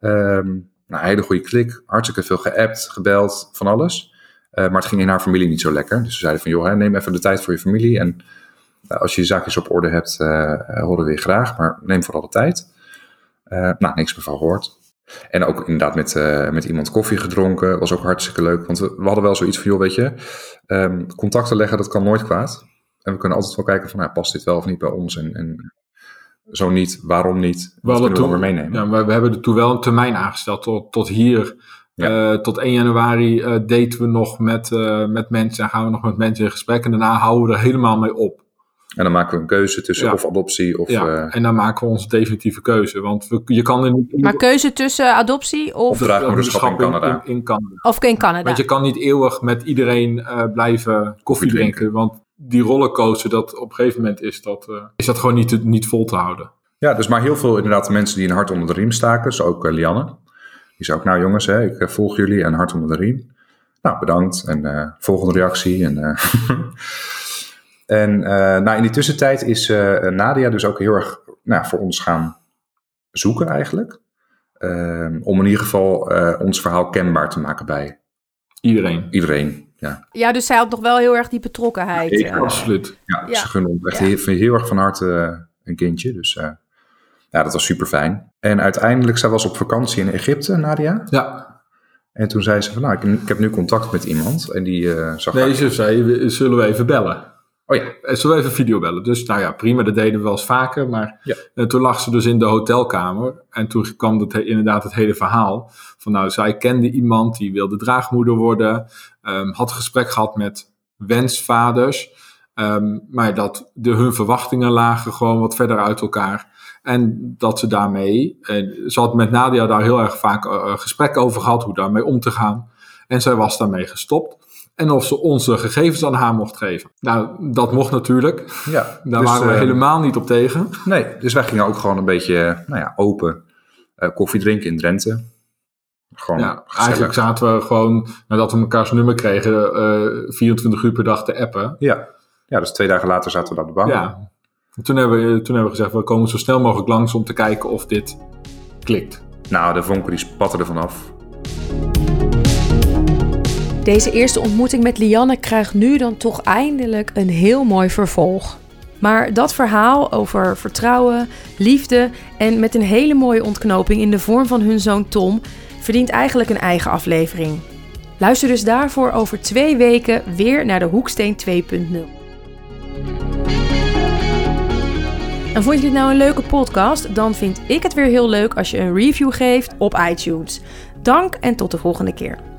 Um, nou, hele goede klik, hartstikke veel geappt, gebeld, van alles. maar het ging in haar familie niet zo lekker. Dus we zeiden van, joh, hè, neem even de tijd voor je familie en als je je zaakjes op orde hebt, uh, horen we je graag, maar neem vooral de tijd. Uh, nou, niks meer van gehoord. En ook inderdaad met, uh, met iemand koffie gedronken. Was ook hartstikke leuk. Want we, we hadden wel zoiets van, joh, weet je, um, contacten leggen, dat kan nooit kwaad. En we kunnen altijd wel kijken van, nou, past dit wel of niet bij ons? En, en zo niet, waarom niet? We hadden toen, we weer meenemen. Ja, we, we hebben er toen wel een termijn aangesteld tot, tot hier. Ja. Uh, tot 1 januari uh, daten we nog met, met mensen en gaan we nog met mensen in gesprek. En daarna houden we er helemaal mee op. En dan maken we een keuze tussen of adoptie of... Ja, uh, en dan maken we onze definitieve keuze. Want we, je kan er niet... Maar keuze tussen adoptie of... Of draagmoederschap in Canada. In, in, Canada. Of in Canada. Want je kan niet eeuwig met iedereen uh, blijven koffie drinken. drinken. Want die rollercoaster, dat op een gegeven moment is dat, uh, is dat gewoon niet, niet vol te houden. Ja, dus maar heel veel inderdaad mensen die een hart onder de riem staken. Zo ook Lianne. Die zei ook, nou jongens, hè, ik volg jullie en hart onder de riem. Nou, bedankt. En volgende reactie. En... [LAUGHS] En uh, nou, in die tussentijd is uh, Nadia dus ook heel erg nou, voor ons gaan zoeken eigenlijk. Uh, om in ieder geval uh, ons verhaal kenbaar te maken bij iedereen. Iedereen, ja. Ja, dus zij had nog wel heel erg die betrokkenheid. Ik, absoluut. Ja, ja, ze gunnen ons echt ja. heel, heel, erg van harte een kindje. Dus ja, dat was super fijn. En uiteindelijk, zij was op vakantie in Egypte, Nadia. Ja. En toen zei ze van, nou, ik, ik heb nu contact met iemand. En die zag... Nee, ze zei, zullen we even bellen? Oh ja, eh, zullen we even video bellen? Dus nou ja, prima, dat deden we wel eens vaker. Maar ja. en toen lag ze dus in de hotelkamer. En toen kwam het, inderdaad het hele verhaal. Van nou, zij kende iemand die wilde draagmoeder worden. Um, had gesprek gehad met wensvaders. Um, maar dat de, hun verwachtingen lagen gewoon wat verder uit elkaar. En dat ze daarmee, en ze had met Nadia daar heel erg vaak uh, gesprek over gehad, hoe daarmee om te gaan. En zij was daarmee gestopt en of ze onze gegevens aan haar mocht geven. Nou, dat mocht natuurlijk. Ja, [LAUGHS] Daar dus, waren we uh, helemaal niet op tegen. Nee, dus wij gingen ook gewoon een beetje nou ja, open uh, koffie drinken in Drenthe. Gewoon ja, eigenlijk zaten we gewoon, nadat we elkaars nummer kregen, uh, eh, 24 uur per dag te appen. Ja. ja, dus twee dagen later zaten we op de bank. Ja, toen hebben, we, toen hebben we gezegd, we komen zo snel mogelijk langs om te kijken of dit klikt. Nou, de vonken die spatten er vanaf. Deze eerste ontmoeting met Lianne krijgt nu dan toch eindelijk een heel mooi vervolg. Maar dat verhaal over vertrouwen, liefde en met een hele mooie ontknoping in de vorm van hun zoon Tom verdient eigenlijk een eigen aflevering. Luister dus daarvoor over twee weken weer naar de Hoeksteen 2.0. En vond je dit nou een leuke podcast? Dan vind ik het weer heel leuk als je een review geeft op iTunes. Dank en tot de volgende keer.